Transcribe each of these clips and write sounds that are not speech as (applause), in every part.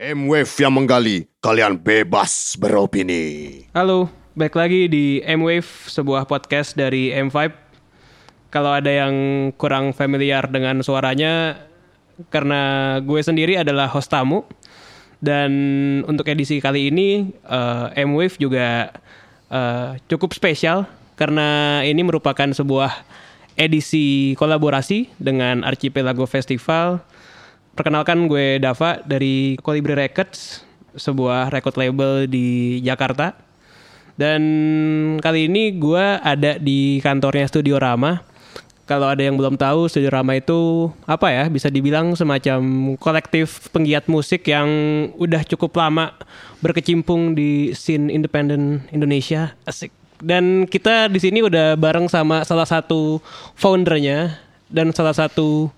M-Wave yang menggali, kalian bebas beropini. Halo, balik lagi di M-Wave, sebuah podcast dari M5. Kalau ada yang kurang familiar dengan suaranya, karena gue sendiri adalah host tamu. Dan untuk edisi kali ini, uh, M-Wave juga uh, cukup spesial, karena ini merupakan sebuah edisi kolaborasi dengan Archipelago Festival Perkenalkan gue Dava dari Colibri Records, sebuah record label di Jakarta. Dan kali ini gue ada di kantornya Studio Rama. Kalau ada yang belum tahu, Studio Rama itu apa ya? Bisa dibilang semacam kolektif penggiat musik yang udah cukup lama berkecimpung di scene independen Indonesia. Asik. Dan kita di sini udah bareng sama salah satu foundernya dan salah satu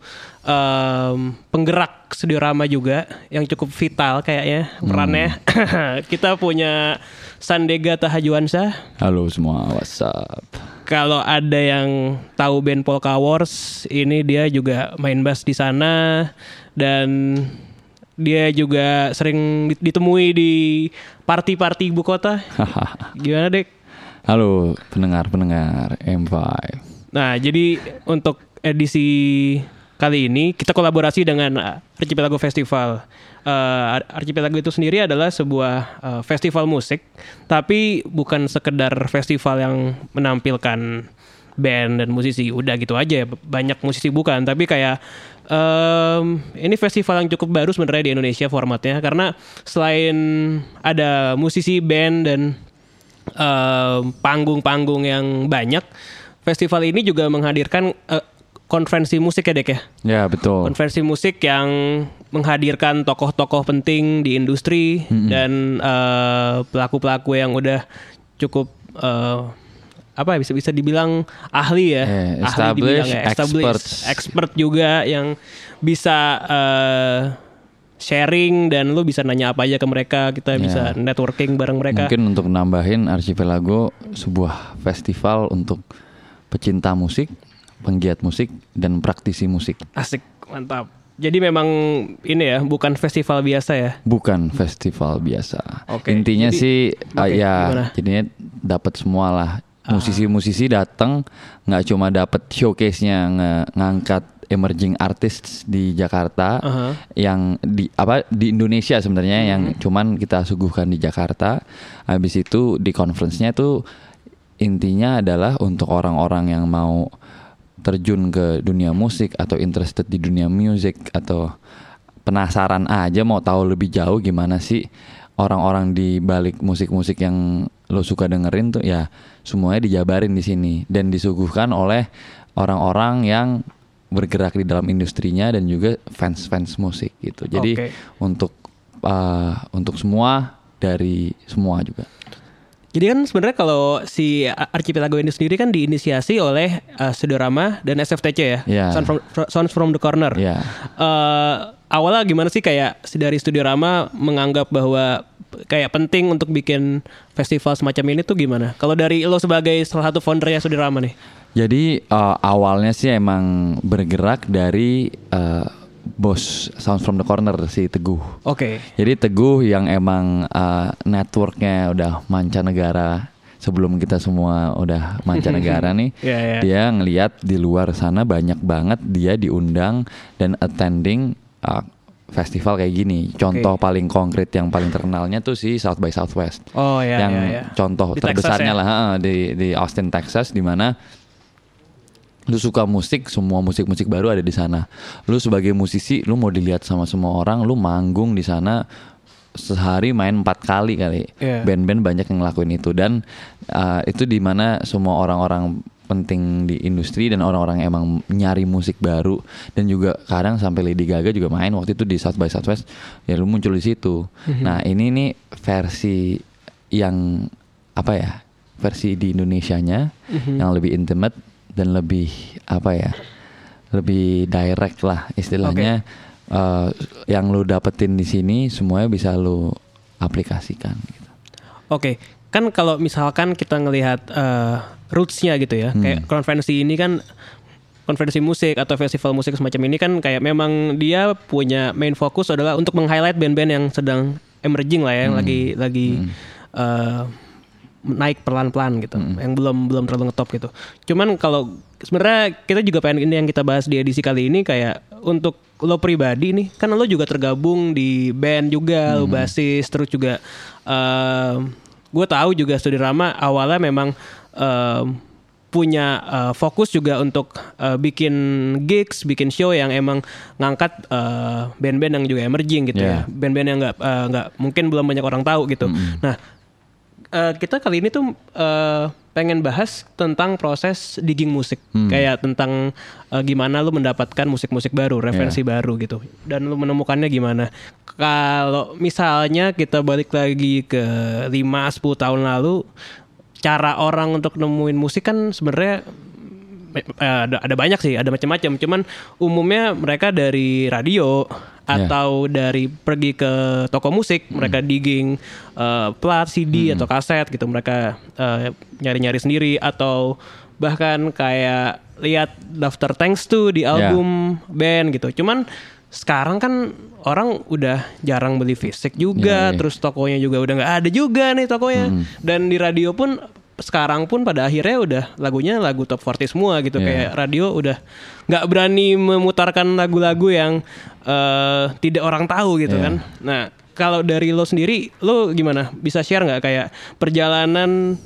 um, penggerak studio Rama juga yang cukup vital kayaknya perannya. Hmm. (laughs) kita punya Sandega Tahajuansa. Halo semua, WhatsApp. Kalau ada yang tahu band Polka Wars, ini dia juga main bass di sana dan dia juga sering ditemui di party-party ibu kota. (laughs) Gimana, Dek? Halo pendengar-pendengar M5. Nah, jadi untuk edisi kali ini kita kolaborasi dengan uh, Archipelago Festival. Uh, Archipelago itu sendiri adalah sebuah uh, festival musik, tapi bukan sekedar festival yang menampilkan band dan musisi. Udah gitu aja, banyak musisi bukan, tapi kayak um, ini festival yang cukup baru sebenarnya di Indonesia formatnya karena selain ada musisi band dan panggung-panggung uh, yang banyak, festival ini juga menghadirkan uh, konferensi musik ya Dek ya? Ya betul. Konferensi musik yang menghadirkan tokoh-tokoh penting di industri mm -hmm. dan pelaku pelaku-pelaku yang udah cukup uh, apa ya, bisa bisa dibilang ahli ya, yeah, ahli dibilang ya, established, expert juga yang bisa uh, sharing dan lu bisa nanya apa aja ke mereka, kita yeah. bisa networking bareng mereka. Mungkin untuk nambahin Archipelago sebuah festival untuk pecinta musik penggiat musik dan praktisi musik. Asik, mantap. Jadi memang ini ya, bukan festival biasa ya? Bukan festival biasa. Okay. Intinya Jadi, sih okay, uh, ya, gimana? jadinya dapat semua lah. Ah. Musisi-musisi datang nggak cuma dapat showcase-nya ng ngangkat emerging artists di Jakarta uh -huh. yang di apa di Indonesia sebenarnya uh -huh. yang cuman kita suguhkan di Jakarta. Habis itu di conference-nya tuh intinya adalah untuk orang-orang yang mau terjun ke dunia musik atau interested di dunia musik atau penasaran aja mau tahu lebih jauh gimana sih orang-orang di balik musik-musik yang lo suka dengerin tuh ya semuanya dijabarin di sini dan disuguhkan oleh orang-orang yang bergerak di dalam industrinya dan juga fans-fans musik gitu. Jadi okay. untuk uh, untuk semua dari semua juga. Jadi kan sebenarnya kalau si Archipelago ini sendiri kan diinisiasi oleh uh, Sudorama dan SFTC ya, yeah. Sound from Sounds from the Corner. Yeah. Uh, awalnya gimana sih kayak dari Studio Rama menganggap bahwa kayak penting untuk bikin festival semacam ini tuh gimana? Kalau dari lo sebagai salah satu foundernya Studio Rama nih. Jadi uh, awalnya sih emang bergerak dari uh, bos Sound from the Corner si Teguh. Oke. Okay. Jadi Teguh yang emang uh, networknya udah mancanegara sebelum kita semua udah mancanegara (laughs) nih, yeah, yeah. dia ngelihat di luar sana banyak banget dia diundang dan attending uh, festival kayak gini. Contoh okay. paling konkret yang paling terkenalnya tuh si South by Southwest. Oh iya. Yang yeah, yeah. contoh di terbesarnya Texas, ya? lah di di Austin Texas di mana lu suka musik semua musik-musik baru ada di sana lu sebagai musisi lu mau dilihat sama semua orang lu manggung di sana sehari main empat kali kali yeah. band-band banyak yang ngelakuin itu dan uh, itu di mana semua orang-orang penting di industri dan orang-orang emang nyari musik baru dan juga kadang sampai Lady Gaga juga main waktu itu di South by Southwest ya lu muncul di situ mm-hmm. nah ini nih versi yang apa ya versi di Indonesia-nya mm-hmm. yang lebih intimate dan lebih apa ya lebih direct lah istilahnya okay. uh, eh, yang lu dapetin di sini semuanya bisa lu aplikasikan. Gitu. Oke, okay. kan kalau misalkan kita ngelihat uh, rootsnya gitu ya, hmm. kayak konvensi ini kan konferensi musik atau festival musik semacam ini kan kayak memang dia punya main fokus adalah untuk meng-highlight band-band yang sedang emerging lah ya, yang hmm. lagi lagi hmm. uh, naik pelan-pelan gitu, hmm. yang belum belum terlalu ngetop gitu. Cuman kalau sebenarnya kita juga pengen ini yang kita bahas di edisi kali ini kayak untuk lo pribadi nih, kan lo juga tergabung di band juga, hmm. lo basis terus juga uh, gue tahu juga studi Rama awalnya memang uh, punya uh, fokus juga untuk uh, bikin gigs, bikin show yang emang ngangkat band-band uh, yang juga emerging gitu yeah. ya, band-band yang nggak nggak uh, mungkin belum banyak orang tahu gitu. Mm -hmm. Nah uh, kita kali ini tuh uh, pengen bahas tentang proses digging musik, hmm. kayak tentang uh, gimana lu mendapatkan musik-musik baru, referensi yeah. baru gitu, dan lu menemukannya gimana. Kalau misalnya kita balik lagi ke 5-10 tahun lalu, cara orang untuk nemuin musik kan sebenarnya ada ada banyak sih, ada macam-macam. Cuman umumnya mereka dari radio Iya. atau yeah. dari pergi ke toko musik mm. mereka digging uh, plat CD mm. atau kaset gitu mereka nyari eh, nyari-nyari sendiri atau bahkan kayak lihat daftar thanks to di iya. album yeah. band gitu cuman sekarang kan orang udah jarang beli fisik juga yeah, yeah. terus tokonya juga udah nggak ada juga nih tokonya mm. dan di radio pun sekarang pun pada akhirnya udah lagunya lagu top 40 semua gitu. Yeah. kayak radio udah nggak berani memutarkan lagu-lagu yang uh, tidak orang tahu gitu yeah. kan. Nah kalau dari lo sendiri lo gimana? Bisa share nggak kayak perjalanan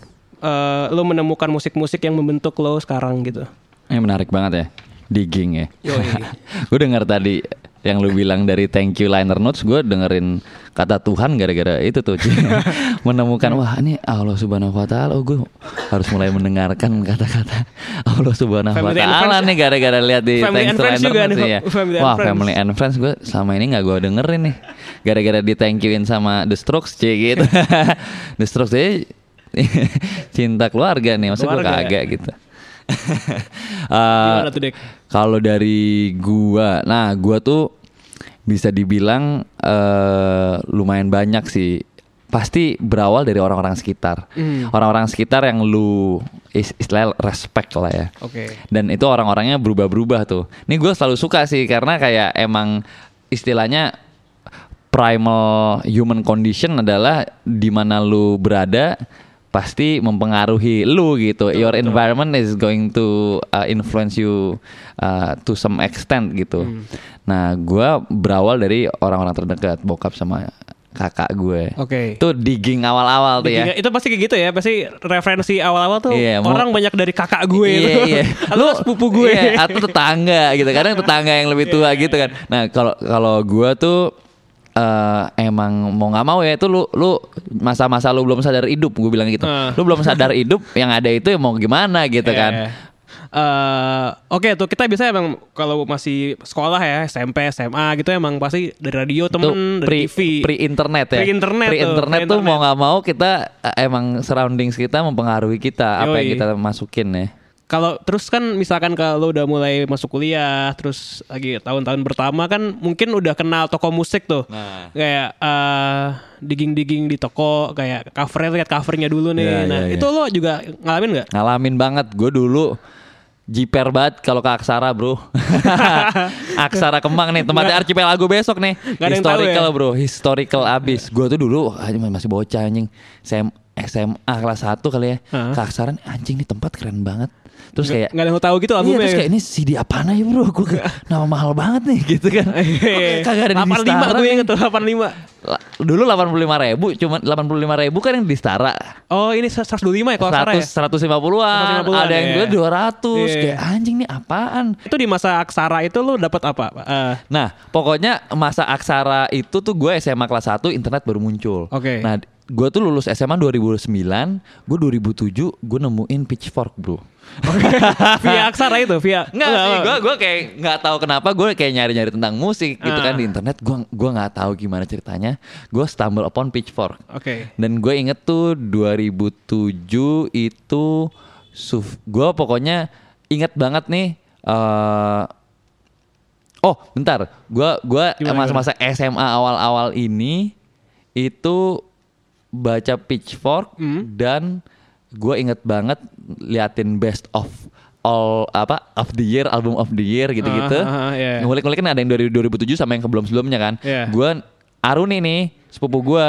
uh, lo menemukan musik-musik yang membentuk lo sekarang gitu? Ini menarik banget ya digging ya. (laughs) Gue dengar tadi yang lu bilang dari thank you liner notes gue dengerin kata Tuhan gara-gara itu tuh. (laughs) Menemukan wah ini Allah subhanahu wa taala. Oh gue harus mulai mendengarkan kata-kata Allah subhanahu wa taala nih gara-gara lihat di family thanks to liner juga notes ya. Wah family and friends gue sama ini nggak gue dengerin nih. Gara-gara di thank youin sama The Strokes cie gitu. (laughs) The Strokes deh (laughs) cinta keluarga nih. Maksud gue kagak gitu. Uh, Kalau dari gua, nah gua tuh bisa dibilang uh, lumayan banyak sih. Pasti berawal dari orang-orang sekitar. Hmm. Orang-orang sekitar yang lu istilah respect lah ya. Oke. Okay. Dan itu orang-orangnya berubah-berubah tuh. Ini gue selalu suka sih karena kayak emang istilahnya primal human condition adalah di mana lu berada pasti mempengaruhi lu gitu. Betul, Your betul. environment is going to uh, influence you uh, to some extent gitu. Hmm. Nah, gue berawal dari orang-orang terdekat, bokap sama kakak gue. Oke. Okay. Itu digging awal-awal tuh ya. Itu pasti kayak gitu ya. Pasti referensi awal-awal tuh iya, orang banyak dari kakak gue iya, itu. Iya. (laughs) Lu sepupu gue. Iya, atau tetangga gitu. Kadang tetangga yang lebih tua iya, gitu kan. Nah, kalau kalau gue tuh uh, emang mau nggak mau ya itu lu lu masa-masa lu belum sadar hidup gue bilang gitu uh. lu belum sadar (laughs) hidup yang ada itu ya mau gimana gitu yeah. kan Uh, Oke okay, tuh kita bisa emang kalau masih sekolah ya SMP SMA gitu emang pasti dari radio temen dari TV pre internet ya pre internet pre internet tuh, tuh mau nggak mau kita emang surroundings kita mempengaruhi kita Yoi. apa yang kita masukin ya kalau terus kan misalkan kalau udah mulai masuk kuliah terus lagi tahun-tahun pertama kan mungkin udah kenal toko musik tuh. Nah. kayak uh, digging-digging di toko kayak covernya lihat covernya dulu nih. Yeah, nah yeah, itu yeah. lo juga ngalamin nggak? Ngalamin banget. Gue dulu Jiper banget kalau ke Aksara bro. (laughs) Aksara Kemang nih Tempatnya archipelago besok nih. Gak Historical ya? bro. Historical abis. Gue tuh dulu Masih bocah anjing. SMA, SMA kelas 1 kali ya uh -huh. Ke Aksara Anjing nih tempat keren banget Terus kayak nggak ada yang tahu gitu albumnya. Iya, terus kayak ini CD apa ya bro? Gue (laughs) nama mahal banget nih gitu kan. Iya. Kagak ada di Stara. gue inget tuh 85. Dulu 85 ribu, cuma 85 ribu kan yang di Stara. Oh ini 125 ya kalau 100, ya? 150-an. 150 ada yang iya. 200. Iya. Kayak anjing nih apaan? Itu di masa Aksara itu lu dapat apa? Uh. Nah pokoknya masa Aksara itu tuh gue SMA kelas 1 internet baru muncul. Oke. Okay. Nah gue tuh lulus SMA 2009, gue 2007 gue nemuin Pitchfork bro. (laughs) via aksara itu via nggak sih gue gue kayak nggak tahu kenapa gue kayak nyari nyari tentang musik gitu kan di ah. internet gue gue nggak tahu gimana ceritanya gue stumble upon Pitchfork oke okay. dan gue inget tuh 2007 itu suf gue pokoknya inget banget nih uh, oh bentar gue gue masa-masa SMA awal-awal ini itu baca Pitchfork hmm. dan gue inget banget liatin best of all apa of the year album of the year gitu-gitu. Uh, uh, uh, yeah. Ngulik-ngulik kan ada yang dari 2007 sama yang sebelum sebelumnya kan. Yeah. Gue Aruni nih sepupu gue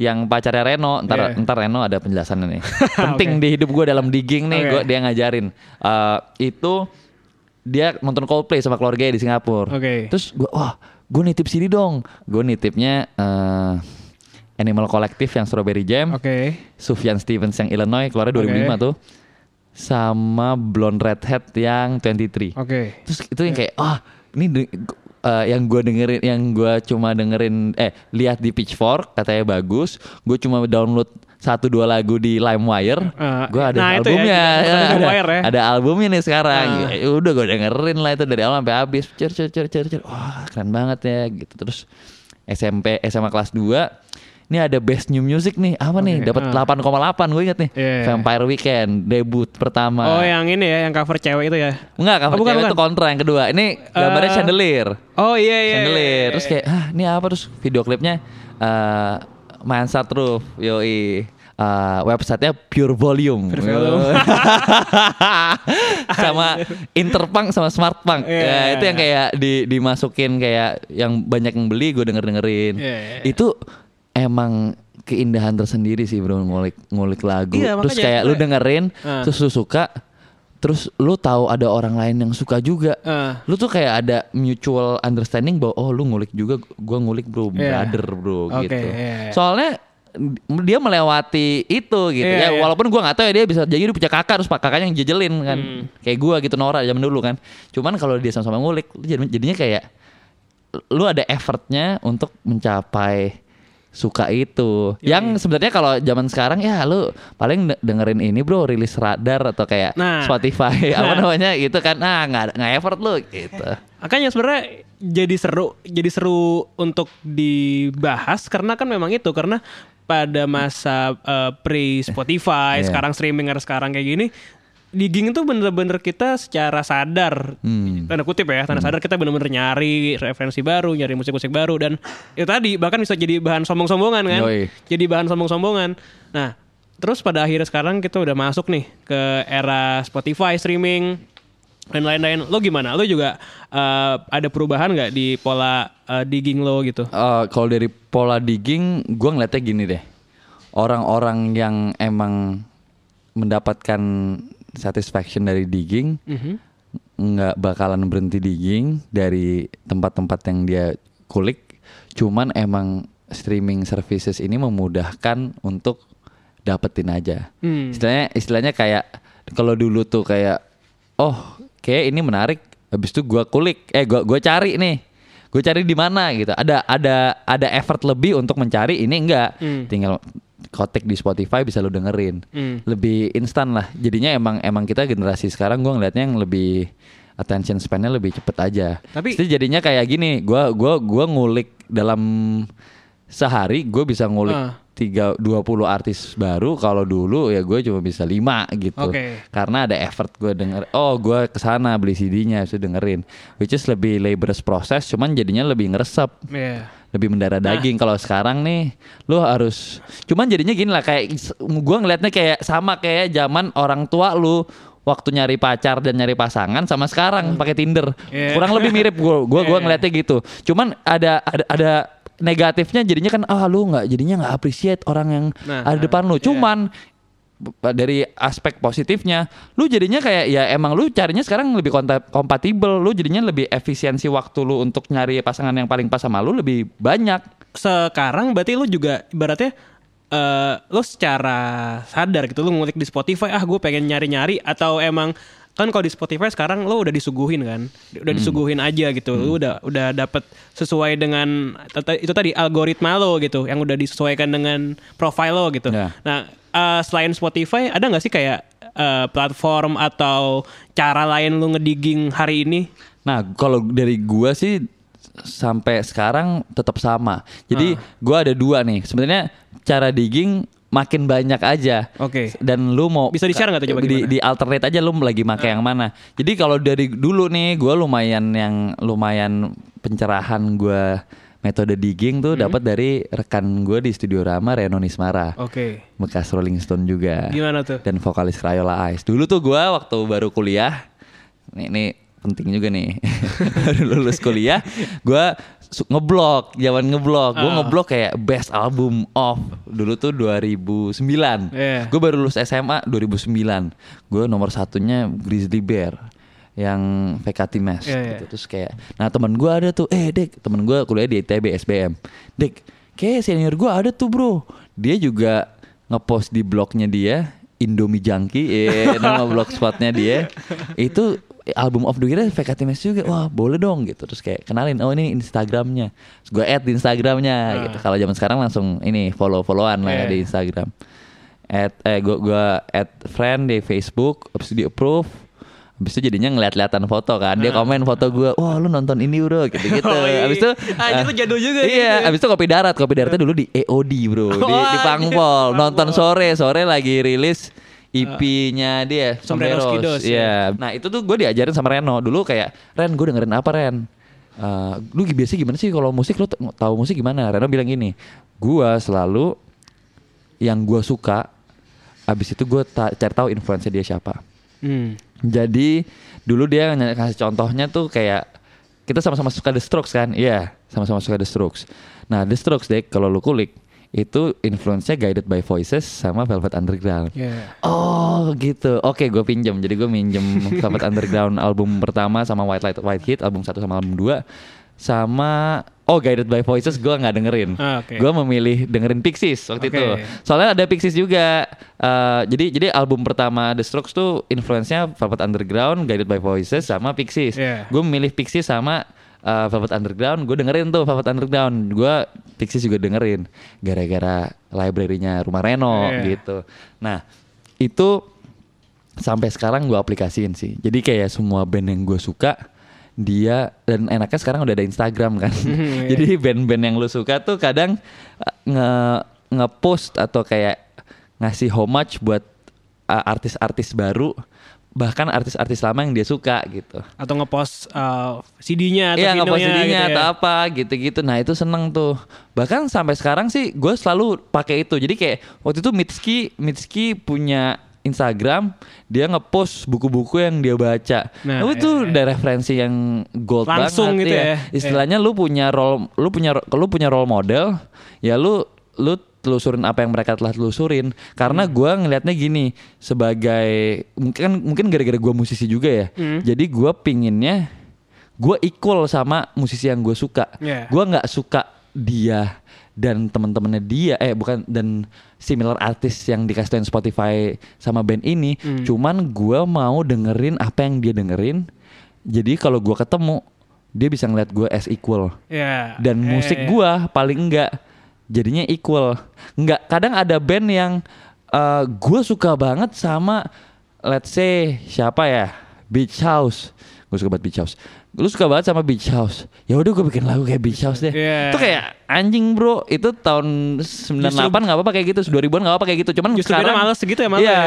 yang pacarnya Reno ntar yeah. ntar Reno ada penjelasannya nih (laughs) penting okay. di hidup gue dalam digging nih okay. gue dia ngajarin uh, itu dia nonton Coldplay sama keluarga di Singapura okay. terus gue wah gue nitip sini dong gue nitipnya uh, Animal Collective yang Strawberry Jam okay. Sufjan Stevens yang Illinois keluarnya 2005 okay. tuh sama Blonde Redhead yang 23 Oke. Okay. Terus itu yang kayak ah oh, ini uh, yang gue dengerin yang gue cuma dengerin eh lihat di Pitchfork katanya bagus gue cuma download satu dua lagu di LimeWire, uh, gue ada nah albumnya, ya, ada, ya. ada albumnya nih sekarang, uh. ya, udah gue dengerin lah itu dari awal sampai habis, cer cer cer cer cer, wah keren banget ya gitu terus SMP SMA kelas 2 ini ada best new music nih apa okay. nih dapat uh. 8,8 gue inget nih yeah. Vampire Weekend debut pertama oh yang ini ya yang cover cewek itu ya enggak cover oh, bukan, cewek bukan. itu kontra yang kedua ini gambarnya uh, chandelier oh iya iya chandelier iya, iya. terus kayak ah ini apa terus video klipnya uh, Mansard Roof yoi uh, websitenya Pure Volume, Pure Volume. (laughs) sama Interpunk sama Smartpunk yeah, ya, itu yang kayak di, dimasukin kayak yang banyak yang beli gue denger dengerin yeah, yeah. itu emang keindahan tersendiri sih bro ngulik ngulik lagu iya, terus kayak lu dengerin uh. terus lu suka terus lu tahu ada orang lain yang suka juga uh. lu tuh kayak ada mutual understanding bahwa oh lu ngulik juga gua ngulik bro yeah. brother bro okay, gitu yeah. Iya. soalnya dia melewati itu gitu yeah, ya yeah. walaupun gua nggak tahu ya dia bisa jadi dia punya kakak terus pak kakaknya yang jejelin kan hmm. kayak gua gitu Nora zaman dulu kan cuman kalau dia sama-sama ngulik jadinya kayak lu ada effortnya untuk mencapai suka itu. Iya, yang iya. sebenarnya kalau zaman sekarang ya lu paling dengerin ini bro rilis radar atau kayak nah, Spotify nah. (laughs) apa namanya gitu kan. Nah, nggak nggak effort lu gitu. Makanya sebenarnya jadi seru jadi seru untuk dibahas karena kan memang itu karena pada masa uh, pre Spotify yeah. sekarang streaming sekarang kayak gini digging itu bener-bener kita secara sadar. Hmm. tanda kutip ya tanda hmm. sadar kita bener-bener nyari referensi baru nyari musik-musik baru dan itu tadi bahkan bisa jadi bahan sombong-sombongan kan? Yoi. jadi bahan sombong-sombongan. Nah terus pada akhirnya sekarang kita udah masuk nih ke era Spotify streaming dan lain-lain. Lo gimana? Lo juga uh, ada perubahan nggak di pola uh, digging lo gitu? Uh, kalau dari pola digging gue ngeliatnya gini deh. Orang-orang yang emang mendapatkan satisfaction dari digging mm-hmm. nggak bakalan berhenti digging dari tempat-tempat yang dia kulik cuman emang streaming services ini memudahkan untuk dapetin aja mm. istilahnya istilahnya kayak kalau dulu tuh kayak oh kayak ini menarik habis itu gua kulik eh gua gua cari nih gue cari di mana gitu ada ada ada effort lebih untuk mencari ini enggak hmm. tinggal kotek di Spotify bisa lo dengerin hmm. lebih instan lah jadinya emang emang kita generasi sekarang gue ngeliatnya yang lebih attention span-nya lebih cepet aja tapi Jadi jadinya kayak gini gue gua gua ngulik dalam sehari gue bisa ngulik uh. Tiga dua puluh artis baru kalau dulu ya gue cuma bisa lima gitu okay. karena ada effort gue denger oh gue ke sana beli CD-nya bisa dengerin which is lebih laborious proses cuman jadinya lebih ngeresep yeah lebih mendarah nah. daging. Kalau sekarang nih, lu harus. Cuman jadinya gini lah kayak gue ngelihatnya kayak sama kayak zaman orang tua lu waktu nyari pacar dan nyari pasangan sama sekarang hmm. pakai Tinder. Yeah. Kurang lebih mirip gue. Gue yeah. gua (laughs) ngeliatnya gitu. Cuman ada ada ada negatifnya jadinya kan ah lu nggak jadinya nggak appreciate orang yang nah, ada depan lu. Iya. Cuman yeah dari aspek positifnya lu jadinya kayak ya emang lu carinya sekarang lebih kompatibel lu jadinya lebih efisiensi waktu lu untuk nyari pasangan yang paling pas sama lu lebih banyak sekarang berarti lu juga ibaratnya uh, lu secara sadar gitu lu ngulik di Spotify ah gue pengen nyari-nyari atau emang kan kalau di Spotify sekarang lo udah disuguhin kan udah hmm. disuguhin aja gitu hmm. lo udah udah dapet sesuai dengan itu tadi algoritma lo gitu yang udah disesuaikan dengan profile lo gitu yeah. nah uh, selain Spotify ada nggak sih kayak uh, platform atau cara lain lu ngedigging hari ini? Nah, kalau dari gua sih sampai sekarang tetap sama. Jadi uh. gua ada dua nih. Sebenarnya cara digging makin banyak aja. Oke. Okay. Dan lu mau bisa di share nggak tuh coba di, di alternate aja lu lagi make uh. yang mana. Jadi kalau dari dulu nih gue lumayan yang lumayan pencerahan gue metode digging tuh hmm. dapat dari rekan gue di studio Rama Reno Nismara. Oke. Okay. Bekas Rolling Stone juga. Gimana tuh? Dan vokalis Crayola Ice. Dulu tuh gue waktu baru kuliah Nih, nih penting juga nih. (laughs) Baru lulus kuliah, gue ngeblok, zaman ngeblok. Gue uh. ngeblok kayak best album of dulu tuh 2009. Yeah. Gue baru lulus SMA 2009. Gue nomor satunya Grizzly Bear yang VKT Mas yeah, yeah. gitu. Terus kayak nah teman gue ada tuh, eh Dek, teman gue kuliah di ITB SBM. Dek, kayak senior gue ada tuh, Bro. Dia juga ngepost di blognya dia Indomie Junkie, eh, nama blogspotnya dia (laughs) itu album of the year VKT Mes juga. Wah boleh dong gitu. Terus kayak kenalin oh ini Instagramnya. Gue add di Instagramnya uh. gitu. Kalau zaman sekarang langsung ini follow followan lah yeah. ya di Instagram. Add eh gue gue add friend di Facebook habis itu di approve Habis itu jadinya ngeliat-liatan foto kan. Dia komen foto gue Wah lu nonton ini bro Gitu-gitu. (laughs) Oh, iya. Habis itu ah, uh, itu jadul juga Iya gitu. Habis itu Kopi Darat. Kopi Daratnya dulu di EOD bro. Di, di Pangpol. Nonton sore. Sore lagi rilis IP-nya dia Sombreros. Iya. Ya. Nah, itu tuh gue diajarin sama Reno. Dulu kayak Ren, gue dengerin apa Ren? Uh, lu biasa gimana sih kalau musik lu tahu musik gimana? Reno bilang gini, gue selalu yang gue suka, abis itu gue ta- cari tahu influence dia siapa. Hmm. Jadi dulu dia ngasih contohnya tuh kayak kita sama-sama suka The Strokes kan? Iya, yeah, sama-sama suka The Strokes. Nah, The Strokes deh kalau lu kulik itu influence-nya Guided by Voices sama Velvet Underground. Yeah. Oh gitu. Oke, okay, gue pinjam. Jadi gue minjem (laughs) Velvet Underground album pertama sama White Light White Heat album satu sama album dua sama Oh Guided by Voices gue nggak dengerin, ah, okay. gue memilih dengerin Pixies waktu okay. itu. Soalnya ada Pixies juga. Uh, jadi jadi album pertama The Strokes tuh influence-nya Velvet Underground, Guided by Voices sama Pixies. Yeah. Gue memilih Pixies sama uh, Velvet Underground gue dengerin tuh Velvet Underground. Gue Pixies juga dengerin. Gara-gara library-nya Rumah Reno yeah. gitu. Nah itu sampai sekarang gue aplikasiin sih. Jadi kayak semua band yang gue suka dia dan enaknya sekarang udah ada Instagram kan. Yeah. (laughs) jadi band-band yang lu suka tuh kadang uh, nge ngepost atau kayak ngasih homage buat uh, artis-artis baru bahkan artis-artis lama yang dia suka gitu atau ngepost uh, CD-nya atau iya, ngepost CD-nya gitu ya. atau apa gitu-gitu nah itu seneng tuh bahkan sampai sekarang sih gue selalu pakai itu jadi kayak waktu itu Mitski Mitski punya Instagram dia ngepost buku-buku yang dia baca. Nah, itu iya, iya. udah referensi yang gold Langsung banget gitu ya. ya. Istilahnya iya. lu punya role lu punya lu punya role model, ya lu lu telusurin apa yang mereka telah telusurin karena hmm. gue ngelihatnya gini sebagai mungkin mungkin gara-gara gue musisi juga ya hmm. jadi gue pinginnya gue equal sama musisi yang gue suka yeah. gue nggak suka dia dan teman-temannya dia eh bukan dan similar artis yang dikasih Spotify sama band ini hmm. cuman gue mau dengerin apa yang dia dengerin jadi kalau gue ketemu dia bisa ngeliat gue as equal yeah. dan musik yeah. gue paling enggak jadinya equal. Nggak, kadang ada band yang uh, gue suka banget sama let's say siapa ya? Beach House. Gue suka banget Beach House. Lu suka banget sama Beach House. Ya udah gue bikin lagu kayak Beach House deh. Yeah. Itu kayak anjing bro. Itu tahun 98 nggak apa-apa kayak gitu. 2000-an nggak apa-apa kayak gitu. Cuman Justru sekarang males segitu ya malah. Iya. Ya.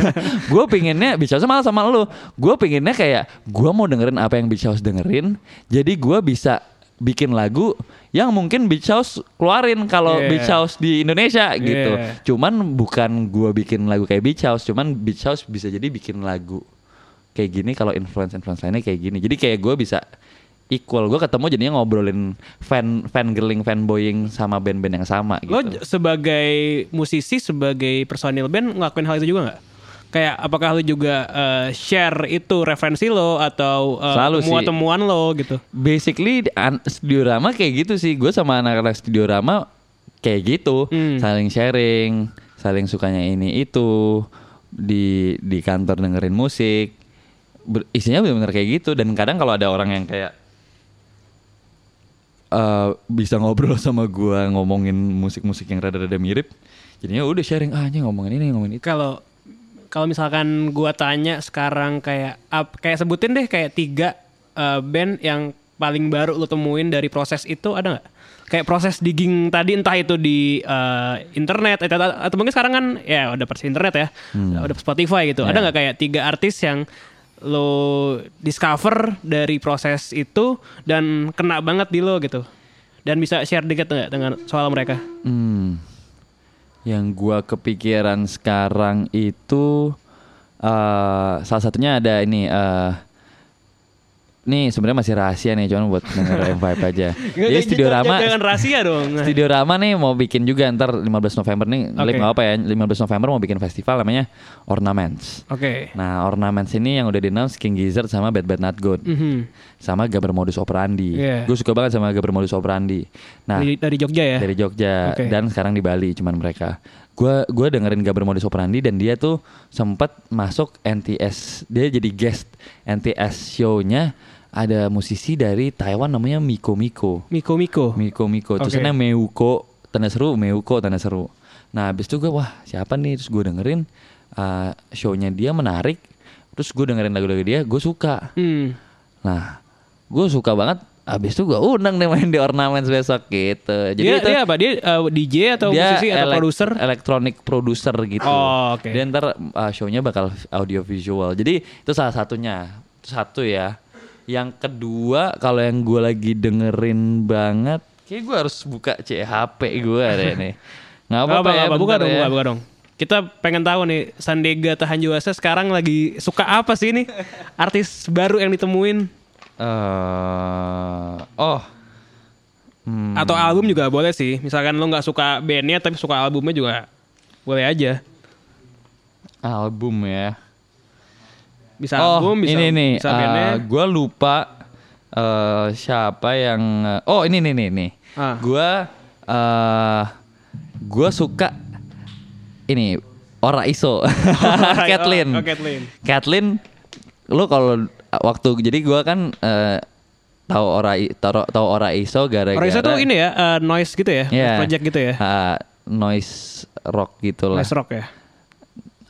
(laughs) gue pinginnya Beach House malah sama lu. Gue pinginnya kayak gue mau dengerin apa yang Beach House dengerin. Jadi gue bisa bikin lagu yang mungkin Beach House keluarin kalau yeah. Beach House di Indonesia yeah. gitu. Cuman bukan gua bikin lagu kayak Beach House, cuman Beach House bisa jadi bikin lagu kayak gini kalau influence influence lainnya kayak gini. Jadi kayak gua bisa equal gue ketemu jadinya ngobrolin fan fan girling fanboying sama band-band yang sama gitu. Lo sebagai musisi sebagai personil band ngelakuin hal itu juga nggak? Kayak apakah lu juga uh, share itu referensi lo atau uh, temuan-temuan lo gitu? Basically studio Rama kayak gitu sih. Gue sama anak-anak studio Rama kayak gitu, hmm. saling sharing, saling sukanya ini itu di di kantor dengerin musik. Ber, isinya benar-benar kayak gitu dan kadang kalau ada orang yang kayak uh, bisa ngobrol (laughs) sama gue ngomongin musik-musik yang rada-rada mirip jadinya udah sharing ah ini ngomongin ini ngomongin itu kalau kalau misalkan gua tanya sekarang kayak up, kayak sebutin deh kayak tiga uh, band yang paling baru lo temuin dari proses itu ada nggak? Kayak proses digging tadi entah itu di uh, internet atau, atau mungkin sekarang kan ya udah persis internet ya, hmm. udah Spotify gitu. Yeah. Ada nggak kayak tiga artis yang lo discover dari proses itu dan kena banget di lo gitu? Dan bisa share dikit nggak dengan soal mereka? Hmm yang gua kepikiran sekarang itu uh, salah satunya ada ini uh, nih sebenarnya masih rahasia nih cuman buat denger (laughs) M5 aja. Jadi Studio Rama jangan rahasia dong. (laughs) Studio Rama nih mau bikin juga ntar 15 November nih, okay. nggak apa ya, 15 November mau bikin festival namanya Ornaments. Oke. Okay. Nah, Ornaments ini yang udah di announce King Gizzard sama Bad Bad Not Good. Mm -hmm. Sama Gaber Modus Operandi. Yeah. Gue suka banget sama Gaber Modus Operandi. Nah, dari, dari Jogja ya? Dari Jogja okay. dan sekarang di Bali cuman mereka gue gue dengerin Gaber Modus Operandi dan dia tuh sempat masuk NTS dia jadi guest NTS show-nya ada musisi dari Taiwan namanya Miko Miko Miko Miko Miko Miko okay. terusnya Meuko tanda seru Meuko tanda seru nah abis itu gue wah siapa nih terus gue dengerin uh, show-nya dia menarik terus gue dengerin lagu-lagu dia gue suka hmm. nah gue suka banget Abis itu gue undang deh main di Ornaments besok gitu. Jadi dia, itu, dia apa? Dia uh, DJ atau dia musisi atau produser? Elektronik produser gitu. Oh, oke. Okay. Dan ntar uh, show-nya bakal audio visual. Jadi itu salah satunya. Itu satu ya. Yang kedua kalau yang gue lagi dengerin banget, kayak gue harus buka CHP gue deh (laughs) nih. Nggak apa-apa ya. Apa, buka dong, ya. buka, buka dong. Kita pengen tahu nih Sandega Tahanjuasa sekarang lagi suka apa sih nih artis baru yang ditemuin? Uh, oh. Hmm. Atau album juga boleh sih. Misalkan lo nggak suka bandnya tapi suka albumnya juga boleh aja. Album ya. Bisa oh, album, bisa ini nih. Bisa uh, gue lupa uh, siapa yang. Uh, oh ini nih nih nih. Ah. Gue uh, gue suka ini (laughs) Ora Iso. Kathleen. Oh, Kathleen. Kathleen. Lo kalau waktu jadi gue kan uh, tahu ora tahu tahu ora iso gara-gara ora iso tuh ini ya uh, noise gitu ya yeah, project gitu ya uh, noise rock gitu lah noise rock ya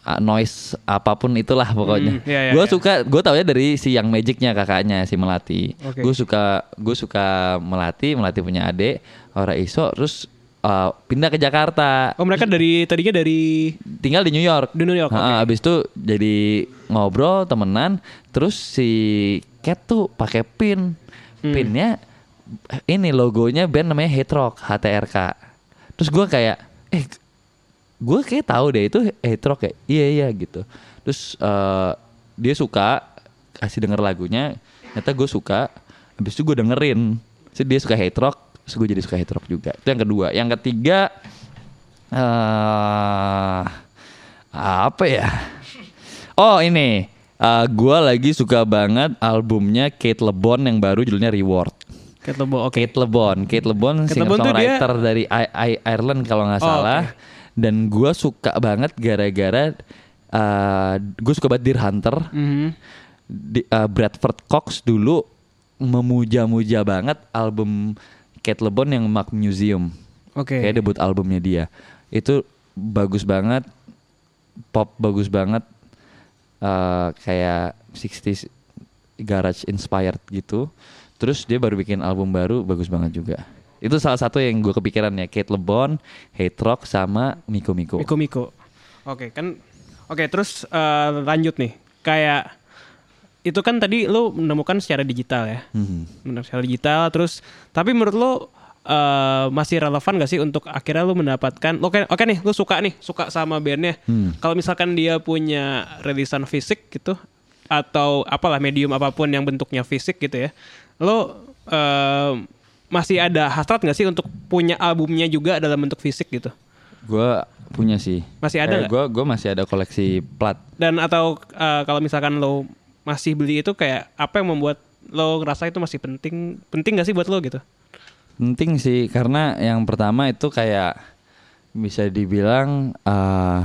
uh, noise apa pun itulah pokoknya. Mm, yeah, yeah, gue yeah. suka, gue tau ya dari si yang magicnya kakaknya si melati. Okay. Gue suka, gue suka melati, melati punya adik, ora iso, terus uh, pindah ke Jakarta. Oh mereka dari tadinya dari tinggal di New York. Di New York. Nah, okay. Abis itu jadi ngobrol temenan. Terus si Cat tuh pakai pin. Hmm. Pinnya ini logonya band namanya Hate Rock HTRK. Terus gue kayak eh gue kayak tahu deh itu Hate Rock ya. Iya iya gitu. Terus uh, dia suka kasih denger lagunya. Ternyata gue suka. Habis itu gue dengerin. Jadi dia suka Hate Rock Terus gue jadi suka rock juga. Itu yang kedua. Yang ketiga uh, apa ya? Oh ini, uh, eh, gue lagi suka banget albumnya Kate LeBon yang baru judulnya Reward. Kate LeBon. Okay. Kate LeBon, Kate LeBon, singer songwriter dia... dari I I Ireland kalau nggak oh, salah. Okay. Dan gue suka banget gara-gara uh, gue suka banget Deer Hunter. Mm -hmm. Di, uh, Bradford Cox dulu memuja-muja banget album Kate LeBon yang Mark Museum. Oke. Okay. Kayak debut albumnya dia. Itu bagus banget. Pop bagus banget. Uh, kayak 60s garage inspired gitu. Terus dia baru bikin album baru bagus banget juga. Itu salah satu yang gue kepikiran ya. Kate LeBon, Hate Rock sama Miko Miko. Miko Miko. Oke, okay, kan Oke, okay, terus uh, lanjut nih. Kayak itu kan tadi lo menemukan secara digital ya, hmm. secara digital. Terus tapi menurut lo uh, masih relevan gak sih untuk akhirnya lo mendapatkan? Oke, okay, oke okay nih, lo suka nih, suka sama bandnya. Hmm. Kalau misalkan dia punya rilisan fisik gitu, atau apalah medium apa pun yang bentuknya fisik gitu ya, lo uh, masih ada hasrat gak sih untuk punya albumnya juga dalam bentuk fisik gitu? Gue punya sih. Masih ada? Gue gue masih ada koleksi plat. Dan atau uh, kalau misalkan lo masih beli itu kayak apa yang membuat lo ngerasa itu masih penting penting gak sih buat lo gitu penting sih karena yang pertama itu kayak bisa dibilang uh,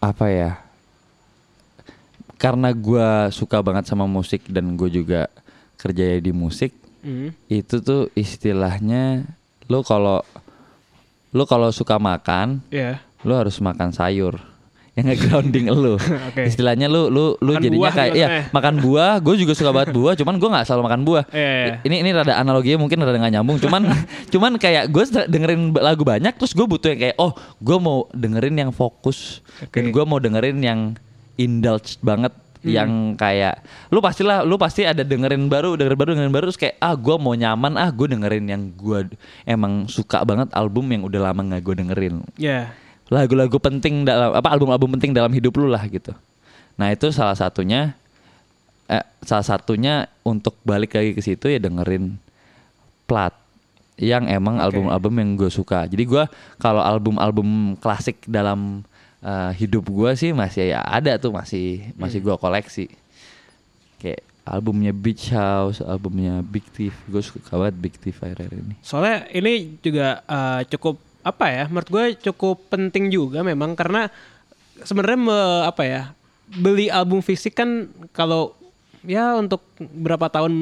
apa ya karena gue suka banget sama musik dan gue juga kerja di musik mm. itu tuh istilahnya lo kalau lo kalau suka makan yeah. lo harus makan sayur (laughs) yang nge-grounding lu. (laughs) okay. Istilahnya lu lu lu makan jadinya kayak iya makan buah, gue juga suka banget buah, cuman gue nggak selalu makan buah. Yeah, yeah. Ini ini rada analoginya mungkin rada nggak nyambung, cuman (laughs) cuman kayak gue dengerin lagu banyak terus gue butuh yang kayak oh gue mau dengerin yang fokus okay. dan gue mau dengerin yang indulge banget hmm. yang kayak lu pastilah lu pasti ada dengerin baru dengerin baru dengerin baru terus kayak ah gue mau nyaman ah gue dengerin yang gue emang suka banget album yang udah lama nggak gue dengerin. Yeah lagu-lagu penting dalam apa album-album penting dalam hidup lu lah gitu. Nah itu salah satunya eh, salah satunya untuk balik lagi ke situ ya dengerin plat yang emang album-album yang gue suka. Jadi gue kalau album-album klasik dalam uh, hidup gue sih masih ya ada tuh masih masih hmm. gue koleksi. Kayak albumnya Beach House, albumnya Big Thief. Gue suka banget Big Thief akhir-akhir ini. Soalnya ini juga uh, cukup apa ya? Menurut gue cukup penting juga memang karena sebenarnya apa ya? Beli album fisik kan kalau ya untuk berapa tahun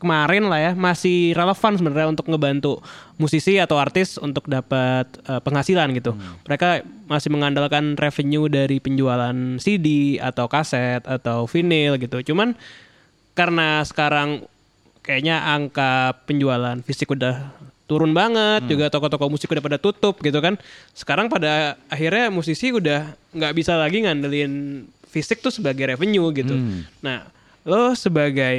kemarin lah ya masih relevan sebenarnya untuk ngebantu musisi atau artis untuk dapat uh, penghasilan gitu. Hmm. Mereka masih mengandalkan revenue dari penjualan CD atau kaset atau vinyl gitu. Cuman karena sekarang kayaknya angka penjualan fisik udah turun banget hmm. juga toko-toko musik udah pada tutup gitu kan sekarang pada akhirnya musisi udah nggak bisa lagi ngandelin fisik tuh sebagai revenue gitu hmm. nah lo sebagai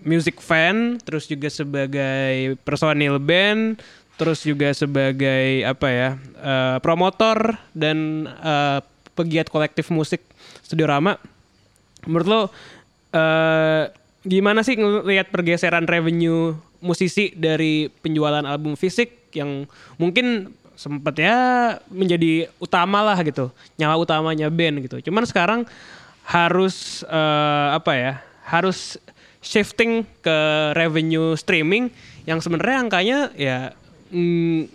music fan, terus juga sebagai personil band, terus juga sebagai apa ya uh, promotor dan uh, pegiat kolektif musik Studio Rama. Menurut lo uh, gimana sih ngelihat pergeseran revenue musisi dari penjualan album fisik yang mungkin sempat ya menjadi utama lah gitu, nyawa utamanya band gitu. Cuman sekarang harus uh, apa ya harus shifting ke revenue streaming yang sebenarnya angkanya ya mm,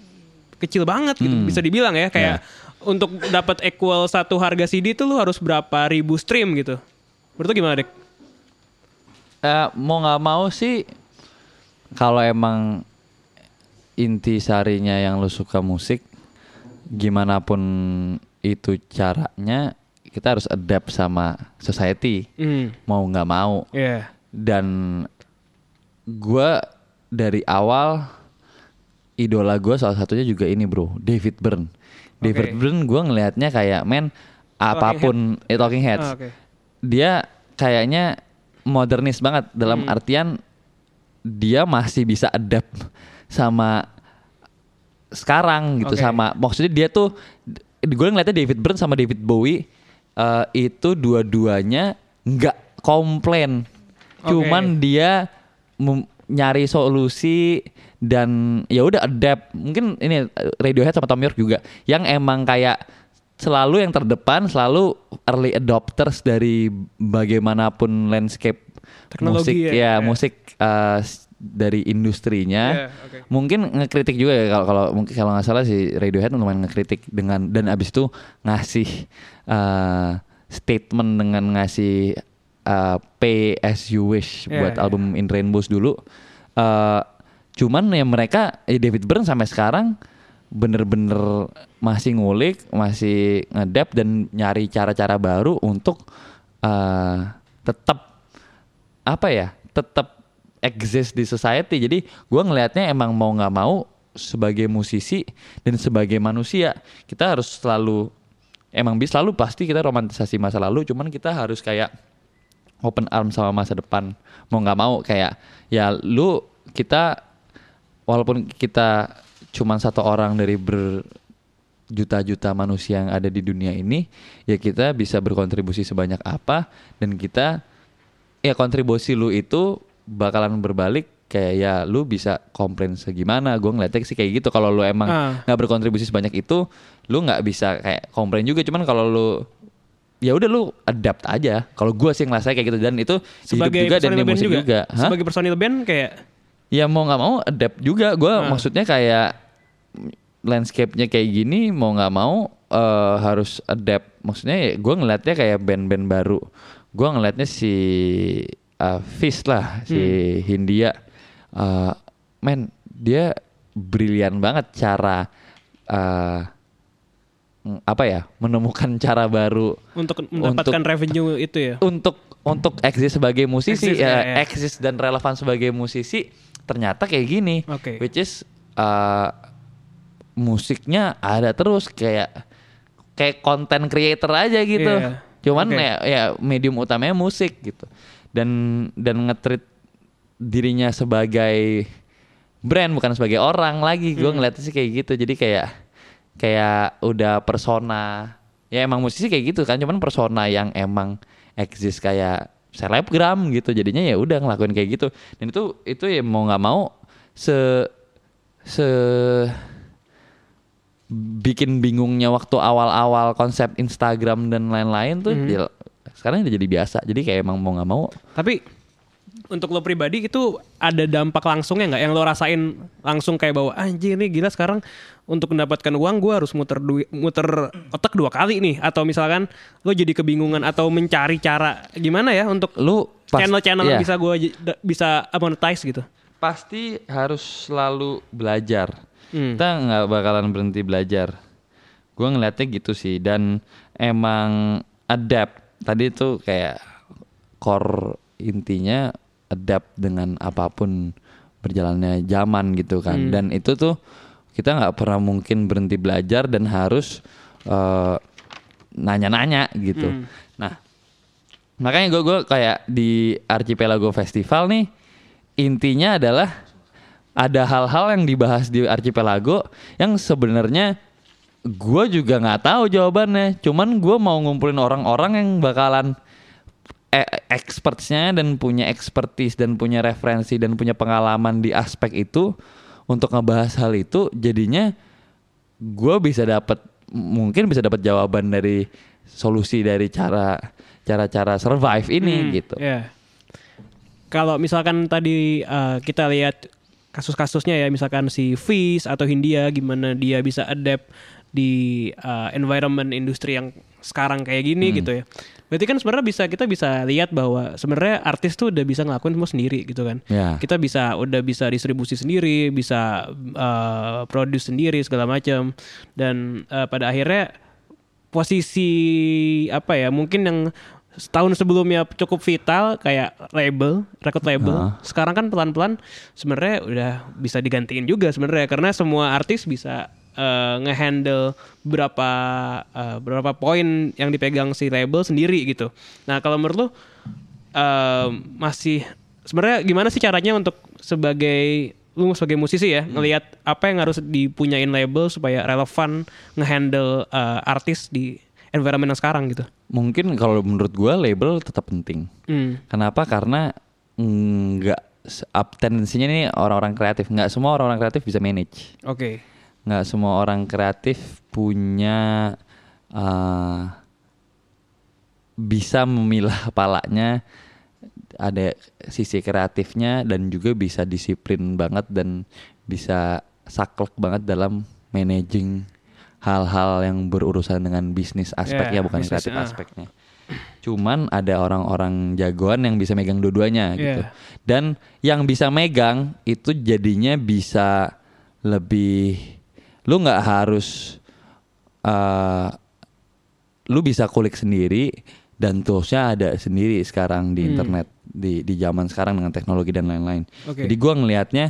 kecil banget gitu hmm. bisa dibilang ya kayak yeah. untuk dapat equal satu harga CD itu lu harus berapa ribu stream gitu menurut gimana dek? Uh, mau nggak mau sih kalau emang inti sarinya yang lu suka musik gimana pun itu caranya kita harus adapt sama society mm. mau nggak mau yeah. dan gue dari awal idola gue salah satunya juga ini bro David Byrne David okay. Byrne gue ngelihatnya kayak men apa pun Talking, eh, talking Heads oh, okay. dia kayaknya modernis banget dalam mm. artian dia masih bisa adapt sama sekarang gitu okay. sama maksudnya dia tuh gue ngeliatnya David Byrne sama David Bowie uh, itu dua-duanya nggak komplain, okay. cuman dia nyari solusi dan ya udah adapt. Mungkin ini Radiohead sama Tom York juga yang emang kayak selalu yang terdepan, selalu early adopters dari bagaimanapun landscape Teknologi musik ya, ya, ya. musik uh, dari industrinya. Yeah, okay. Mungkin ngekritik juga ya kalau kalau mungkin kalau nggak salah si Radiohead lumayan ngekritik dengan dan abis itu ngasih uh, statement dengan ngasih uh, pay as you wish yeah, buat yeah. album In Rainbows dulu. Uh, cuman ya mereka ya David Byrne sampai sekarang bener-bener masih ngulik, masih ngedep dan nyari cara-cara baru untuk uh, tetap apa ya, tetap exist di society. Jadi gue ngelihatnya emang mau nggak mau sebagai musisi dan sebagai manusia kita harus selalu emang bisa selalu pasti kita romantisasi masa lalu. Cuman kita harus kayak open arm sama masa depan. Mau nggak mau kayak ya lu kita walaupun kita cuman satu orang dari berjuta-juta manusia yang ada di dunia ini, ya kita bisa berkontribusi sebanyak apa dan kita ya kontribusi lu itu bakalan berbalik kayak ya lu bisa komplain segimana. Gue ngeliatnya sih kayak gitu. Kalau lu emang ah. nggak uh. berkontribusi sebanyak itu lu nggak bisa kayak komplain juga. Cuman kalau lu ya udah lu adapt aja. Kalau gue sih ngerasa kayak gitu. Dan itu sebagai hidup juga dan musik juga, juga. sebagai personil band kayak ya mau nggak mau adapt juga. Gue uh. maksudnya kayak landscape-nya kayak gini mau nggak mau uh, harus adapt. Maksudnya ya gue ngeliatnya kayak band-band baru. Gue ngeliatnya si uh, Fist lah si hmm. Hindia uh, men dia brilian banget cara uh, apa ya menemukan cara baru untuk mendapatkan untuk, revenue itu ya untuk untuk eksis sebagai musisi eksis, ya, ya, ya eksis dan relevan sebagai musisi ternyata kayak gini okay. which is uh, musiknya ada terus kayak kayak konten creator aja gitu yeah. cuman okay. ya, ya medium utamanya musik gitu dan dan ngetrit dirinya sebagai brand bukan sebagai orang lagi. Gue hmm. ngeliatnya sih kayak gitu. Jadi kayak kayak udah persona. Ya emang musisi kayak gitu kan. Cuman persona yang emang eksis kayak selebgram gitu. Jadinya ya udah ngelakuin kayak gitu. Dan itu itu ya mau nggak mau se se bikin bingungnya waktu awal-awal konsep Instagram dan lain-lain tuh mm-hmm. Sekarang udah jadi biasa jadi kayak emang mau nggak mau. Tapi untuk lo pribadi itu ada dampak langsungnya nggak? Yang lo rasain langsung kayak bahwa anjing ini gila sekarang untuk mendapatkan uang gue harus muter duit muter otak dua kali nih. Atau misalkan lo jadi kebingungan atau mencari cara gimana ya untuk lo channel-channel iya. bisa gue bisa monetize gitu? Pasti harus selalu belajar. Hmm. kita nggak bakalan berhenti belajar. Gue ngeliatnya gitu sih dan emang adapt tadi tuh kayak core intinya adapt dengan apa pun berjalannya zaman gitu kan hmm. dan itu tuh kita nggak pernah mungkin berhenti belajar dan harus uh, nanya-nanya gitu hmm. nah makanya gue gue kayak di Archipelago Festival nih intinya adalah ada hal-hal yang dibahas di Archipelago yang sebenarnya gue juga nggak tahu jawabannya. Cuman gue mau ngumpulin orang-orang yang bakalan e expertsnya dan punya expertise dan punya referensi dan punya pengalaman di aspek itu untuk ngebahas hal itu. Jadinya gue bisa dapat mungkin bisa dapat jawaban dari solusi dari cara cara-cara survive ini hmm, gitu. Yeah. Kalau misalkan tadi uh, kita lihat kasus-kasusnya ya misalkan si Fish atau Hindia gimana dia bisa adapt di uh, environment industri yang sekarang kayak gini hmm. gitu ya. Berarti kan sebenarnya bisa kita bisa lihat bahwa sebenarnya artis tuh udah bisa ngelakuin semua sendiri gitu kan. Yeah. Kita bisa udah bisa distribusi sendiri, bisa uh, produce sendiri segala macam dan uh, pada akhirnya posisi apa ya mungkin yang setahun sebelumnya cukup vital kayak label, record label. Uh. Sekarang kan pelan-pelan sebenarnya udah bisa digantiin juga sebenarnya karena semua artis bisa uh, ngehandle berapa uh, berapa poin yang dipegang si label sendiri gitu. Nah, kalau menurut lu uh, masih sebenarnya gimana sih caranya untuk sebagai lu sebagai musisi ya hmm. ngelihat apa yang harus dipunyain label supaya relevan ngehandle uh, artis di environment yang sekarang gitu? Mungkin kalau menurut gue label tetap penting. Hmm. Kenapa? Karena nggak up tendensinya ini orang-orang kreatif. Nggak semua orang-orang kreatif bisa manage. Oke. Okay. Nggak semua orang kreatif punya uh, bisa memilah palanya ada sisi kreatifnya dan juga bisa disiplin banget dan bisa saklek banget dalam managing hal-hal yang berurusan dengan bisnis aspeknya yeah, bukan kreatif uh. aspeknya. Cuman ada orang-orang jagoan yang bisa megang dua-duanya yeah. gitu. Dan yang bisa megang itu jadinya bisa lebih lu nggak harus uh, lu bisa kulik sendiri dan toolsnya ada sendiri sekarang di hmm. internet di di zaman sekarang dengan teknologi dan lain-lain. Okay. Jadi gua ngelihatnya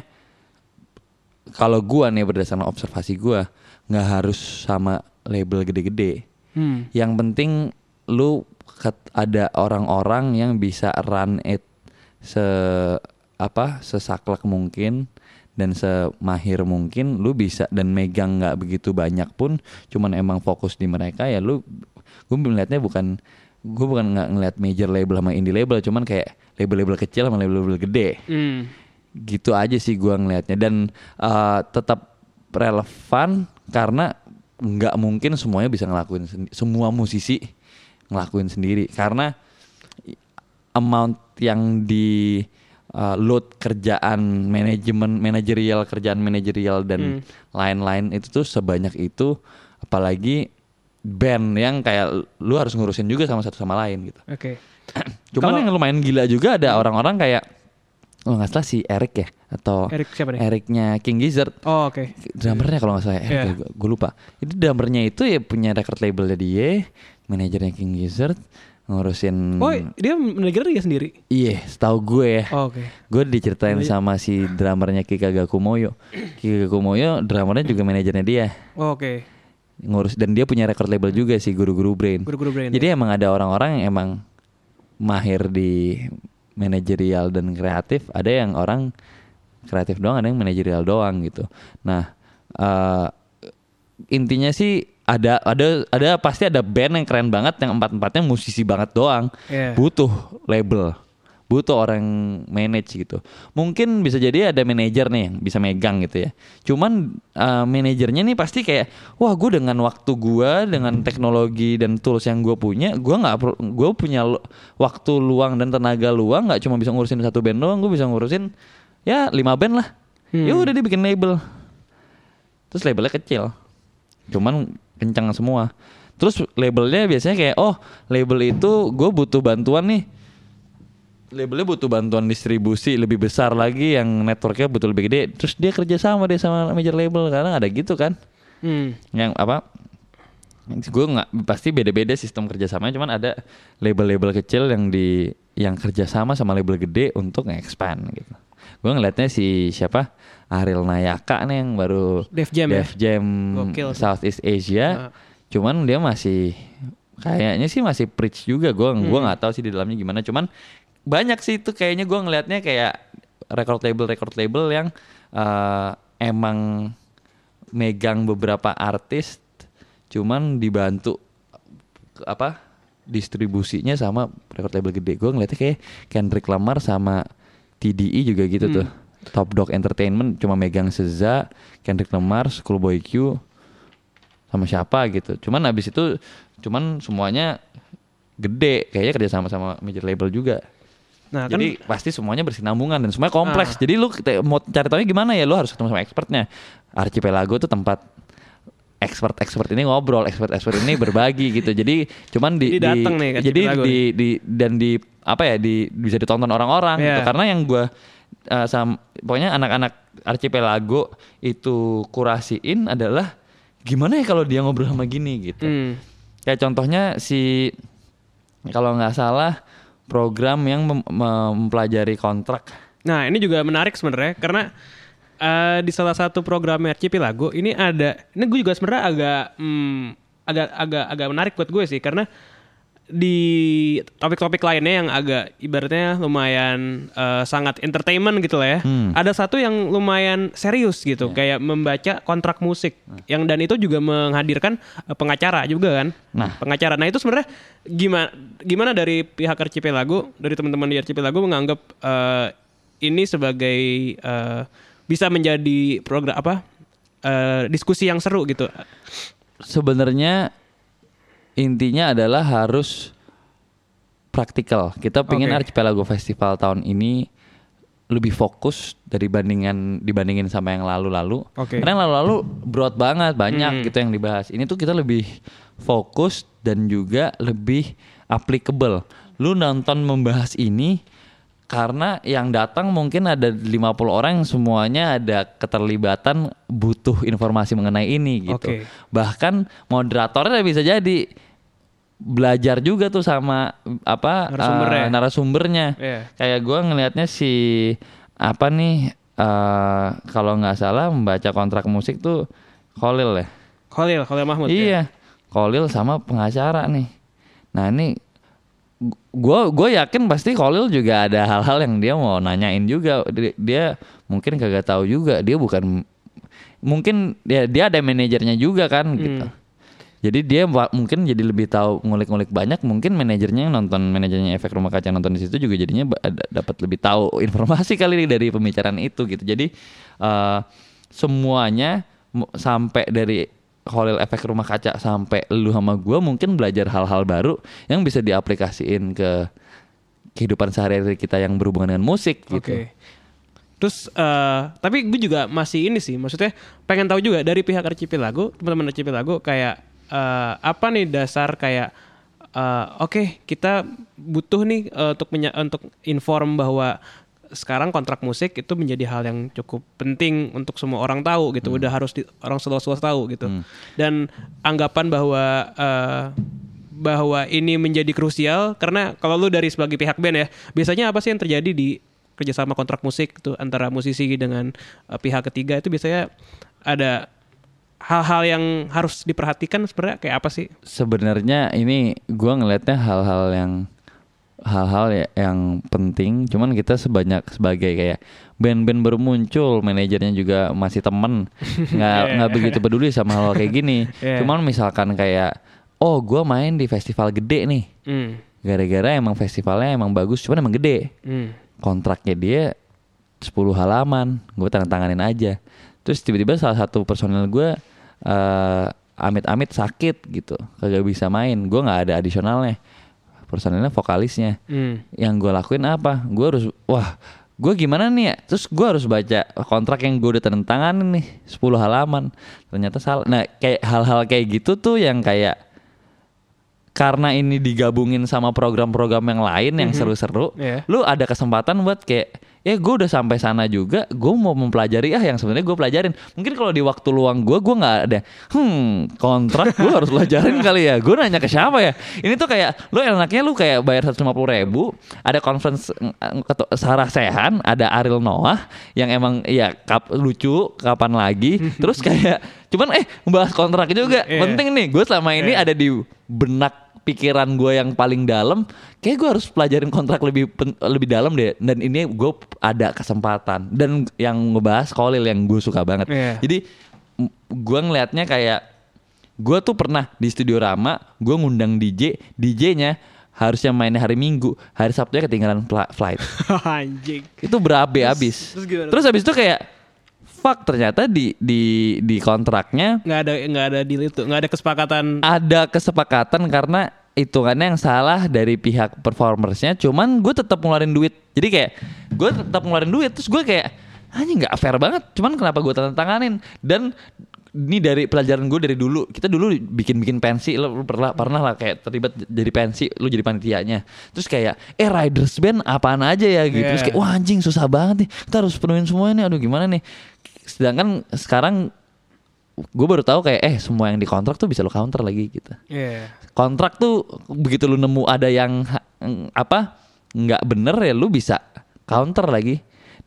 kalau gua nih berdasarkan observasi gua nggak harus sama label gede-gede. Hmm. Yang penting lu ada orang-orang yang bisa run it se apa sesaklek mungkin dan semahir mungkin lu bisa dan megang nggak begitu banyak pun cuman emang fokus di mereka ya lu gue melihatnya bukan gue bukan nggak ngeliat major label sama indie label cuman kayak label-label kecil sama label-label gede. Hmm. gitu aja sih gue ngelihatnya. Dan uh, tetap relevan karena nggak mungkin semuanya bisa ngelakuin semua musisi ngelakuin sendiri. Karena amount yang di uh, load kerjaan manajemen manajerial kerjaan manajerial dan hmm. lain-lain hmm. itu tuh sebanyak itu apalagi band yang kayak lu harus ngurusin juga sama satu sama lain gitu. Oke. Okay. (clears throat) Cuman Kalo, yang lumayan gila juga ada orang-orang kayak oh nggak salah si Eric ya atau Eric siapa nih? Ericnya King Gizzard. Oh oke. Okay. Drummernya kalau nggak salah, yeah. gue lupa. Itu drummernya itu ya punya record labelnya dia, manajernya King Gizzard ngurusin. Oh dia manajer dia sendiri? Iya, setahu gue ya. Oh, oke. Okay. Gue diceritain oh, sama si drummernya Kika Gakumoyo. Kika Gakumoyo drummernya juga manajernya dia. Oh, oke. Okay. Ngurus dan dia punya record label juga sih Guru-Guru Brain. Guru-Guru Brain. Jadi ya. emang ada orang-orang yang emang mahir di manajerial dan kreatif ada yang orang kreatif doang ada yang manajerial doang gitu nah uh, intinya sih ada ada ada pasti ada band yang keren banget yang empat empatnya musisi banget doang yeah. butuh label butuh orang manage gitu. Mungkin bisa jadi ada manajer nih yang bisa megang gitu ya. Cuman uh, manajernya nih pasti kayak, wah gue dengan waktu gue, dengan teknologi dan tools yang gue punya, gue nggak gue punya waktu luang dan tenaga luang nggak cuma bisa ngurusin satu band doang, gue bisa ngurusin ya lima band lah. Hmm. Ya udah dia bikin label. Terus labelnya kecil, cuman kencang semua. Terus labelnya biasanya kayak, oh label itu gue butuh bantuan nih labelnya butuh bantuan distribusi lebih besar lagi yang networknya betul lebih gede terus dia kerja sama deh sama major label karena ada gitu kan hmm. yang apa gue nggak pasti beda-beda sistem kerjasamanya cuman ada label-label kecil yang di yang kerjasama sama label gede untuk nge-expand gitu gue ngeliatnya si siapa Ariel Nayaka nih yang baru Def Jam Def ya? Jam Southeast Asia uh. cuman dia masih kayaknya sih masih preach juga gue hmm. gue nggak tahu sih di dalamnya gimana cuman banyak sih itu kayaknya gue ngelihatnya kayak record label record label yang uh, emang megang beberapa artis cuman dibantu apa distribusinya sama record label gede gue ngeliatnya kayak Kendrick Lamar sama TDE juga gitu hmm. tuh Top Dog Entertainment cuma megang Seza Kendrick Lamar Schoolboy Q sama siapa gitu cuman abis itu cuman semuanya gede kayaknya kerja sama sama major label juga Nah, Jadi kan, pasti semuanya bersinambungan dan semuanya kompleks. Nah. Jadi lu mau cari tahu gimana ya lu harus ketemu sama expertnya. Archipelago itu tempat expert-expert ini ngobrol, expert-expert ini berbagi (laughs) gitu. Jadi cuman di, jadi di nih, jadi di, di dan di apa ya di bisa ditonton orang-orang yeah. gitu. Karena yang gua uh, sam, pokoknya anak-anak Archipelago itu kurasiin adalah gimana ya kalau dia ngobrol sama gini gitu. Hmm. Kayak contohnya si kalau nggak salah program yang mem mempelajari kontrak. Nah, ini juga menarik sebenarnya karena uh, di salah satu program Archipelago ini ada ini gue juga sebenarnya agak hmm, agak agak agak menarik buat gue sih karena di topik-topik lainnya yang agak ibaratnya lumayan uh, sangat entertainment gitu lah ya. Hmm. Ada satu yang lumayan serius gitu, yeah. kayak membaca kontrak musik. Nah. Yang dan itu juga menghadirkan uh, pengacara juga kan. Nah, pengacara. Nah, itu sebenarnya gimana gimana dari pihak Archipelago, dari teman-teman di Archipelago menganggap uh, ini sebagai uh, bisa menjadi program apa? Uh, diskusi yang seru gitu. Sebenarnya intinya adalah harus praktikal. Kita pengen okay. Archipelago Festival tahun ini lebih fokus dari bandingan dibandingin sama yang lalu-lalu. Okay. Karena yang lalu-lalu broad banget, banyak hmm. gitu yang dibahas. Ini tuh kita lebih fokus dan juga lebih applicable. Lu nonton membahas ini karena yang datang mungkin ada 50 orang yang semuanya ada keterlibatan butuh informasi mengenai ini gitu. Okay. Bahkan moderatornya bisa jadi belajar juga tuh sama apa narasumbernya, uh, narasumbernya. Yeah. kayak gue ngelihatnya si apa nih uh, kalau nggak salah membaca kontrak musik tuh Khalil ya Khalil Khalil Mahmud ya? iya ya? Khalil sama pengacara nih nah ini gue gue yakin pasti Khalil juga ada hal-hal yang dia mau nanyain juga dia, dia mungkin kagak tahu juga dia bukan mungkin dia dia ada manajernya juga kan hmm. gitu jadi dia mungkin jadi lebih tahu ngulik-ngulik banyak. Mungkin manajernya yang nonton manajernya efek rumah kaca nonton di situ juga jadinya dapat lebih tahu (laughs) informasi kali dari pembicaraan itu gitu. Jadi uh, semuanya sampai dari Holil efek rumah kaca sampai lu sama gue mungkin belajar hal-hal baru yang bisa diaplikasiin ke kehidupan sehari-hari kita yang berhubungan dengan musik gitu. Okay. Terus uh, tapi gue juga masih ini sih, maksudnya pengen tahu juga dari pihak Archipelago, teman-teman Archipelago kayak uh, apa nih dasar kayak uh, oke okay, kita butuh nih uh, untuk untuk inform bahwa sekarang kontrak musik itu menjadi hal yang cukup penting untuk semua orang tahu gitu hmm. udah harus di, orang seluas-luas tahu gitu hmm. dan anggapan bahwa uh, bahwa ini menjadi krusial karena kalau lu dari sebagai pihak band ya biasanya apa sih yang terjadi di kerjasama kontrak musik itu antara musisi dengan uh, pihak ketiga itu biasanya ada hal-hal yang harus diperhatikan sebenarnya kayak apa sih? Sebenarnya ini gue ngelihatnya hal-hal yang hal-hal ya, yang penting cuman kita sebanyak sebagai kayak band-band baru muncul manajernya juga masih temen (laughs) nggak yeah. nggak begitu peduli sama hal, -hal kayak gini yeah. cuman misalkan kayak oh gue main di festival gede nih mm. gara-gara emang festivalnya emang bagus cuman emang gede mm. kontraknya dia 10 halaman gue tanda tanganin aja terus tiba-tiba salah satu personel gue uh, amit-amit sakit gitu kagak bisa main gue nggak ada adisionalnya personelnya vokalisnya hmm. yang gue lakuin apa gue harus wah gue gimana nih ya terus gue harus baca kontrak yang gue udah tanda tangan nih 10 halaman ternyata salah nah kayak hal-hal kayak gitu tuh yang kayak karena ini digabungin sama program-program yang lain yang mhm. seru-seru, mm -hmm. yeah. lu ada kesempatan buat kayak ya gue udah sampai sana juga gue mau mempelajari ah yang sebenarnya gue pelajarin. Mungkin kalau di waktu luang gue gue nggak ada hmm kontrak gue harus pelajarin (laughs) kali ya. Gue nanya ke siapa ya? Ini tuh kayak lu enaknya lu kayak bayar seratus lima puluh ribu ada conference mm, Sarah Sehan ada Ariel Noah yang emang ya kap, lucu kapan lagi. (laughs) Terus kayak cuman eh membahas kontrak juga. Yeah. penting nih gue selama ini yeah. ada di benak pikiran gue yang paling dalam kayak gue harus pelajarin kontrak lebih lebih dalam deh. Dan ini gue ada kesempatan. Dan yang ngebahas Kolil yang gue suka banget. Yeah. jadi gue ngelihatnya kayak gue tuh pernah di studio Rama gue ngundang DJ DJ-nya harusnya mainnya hari Minggu hari Sabtunya ketinggalan flight. (laughs) Anjing. Itu berabe abis. terus, terus, terus abis itu kayak fuck ternyata di di di kontraknya nggak ada nggak ada deal itu nggak ada kesepakatan. Ada kesepakatan karena hitungannya yang salah dari pihak performersnya cuman gue tetap ngeluarin duit. Jadi kayak gue tetap ngeluarin duit terus gue kayak hanya nggak fair banget cuman kenapa gue tanda tanganin dan ini dari pelajaran gue dari dulu kita dulu bikin bikin pensi lo pernah pernah lah kayak terlibat jadi pensi lo jadi panitianya. Terus kayak eh riders band apaan aja ya? Gitu. Yeah. terus kayak wah anjing susah banget nih kita harus penuhin semua ini aduh gimana nih? Sedangkan sekarang gue baru tahu kayak eh semua yang di kontrak tuh bisa lo counter lagi gitu. Yeah. Kontrak tuh begitu lo nemu ada yang apa nggak bener ya lu bisa counter lagi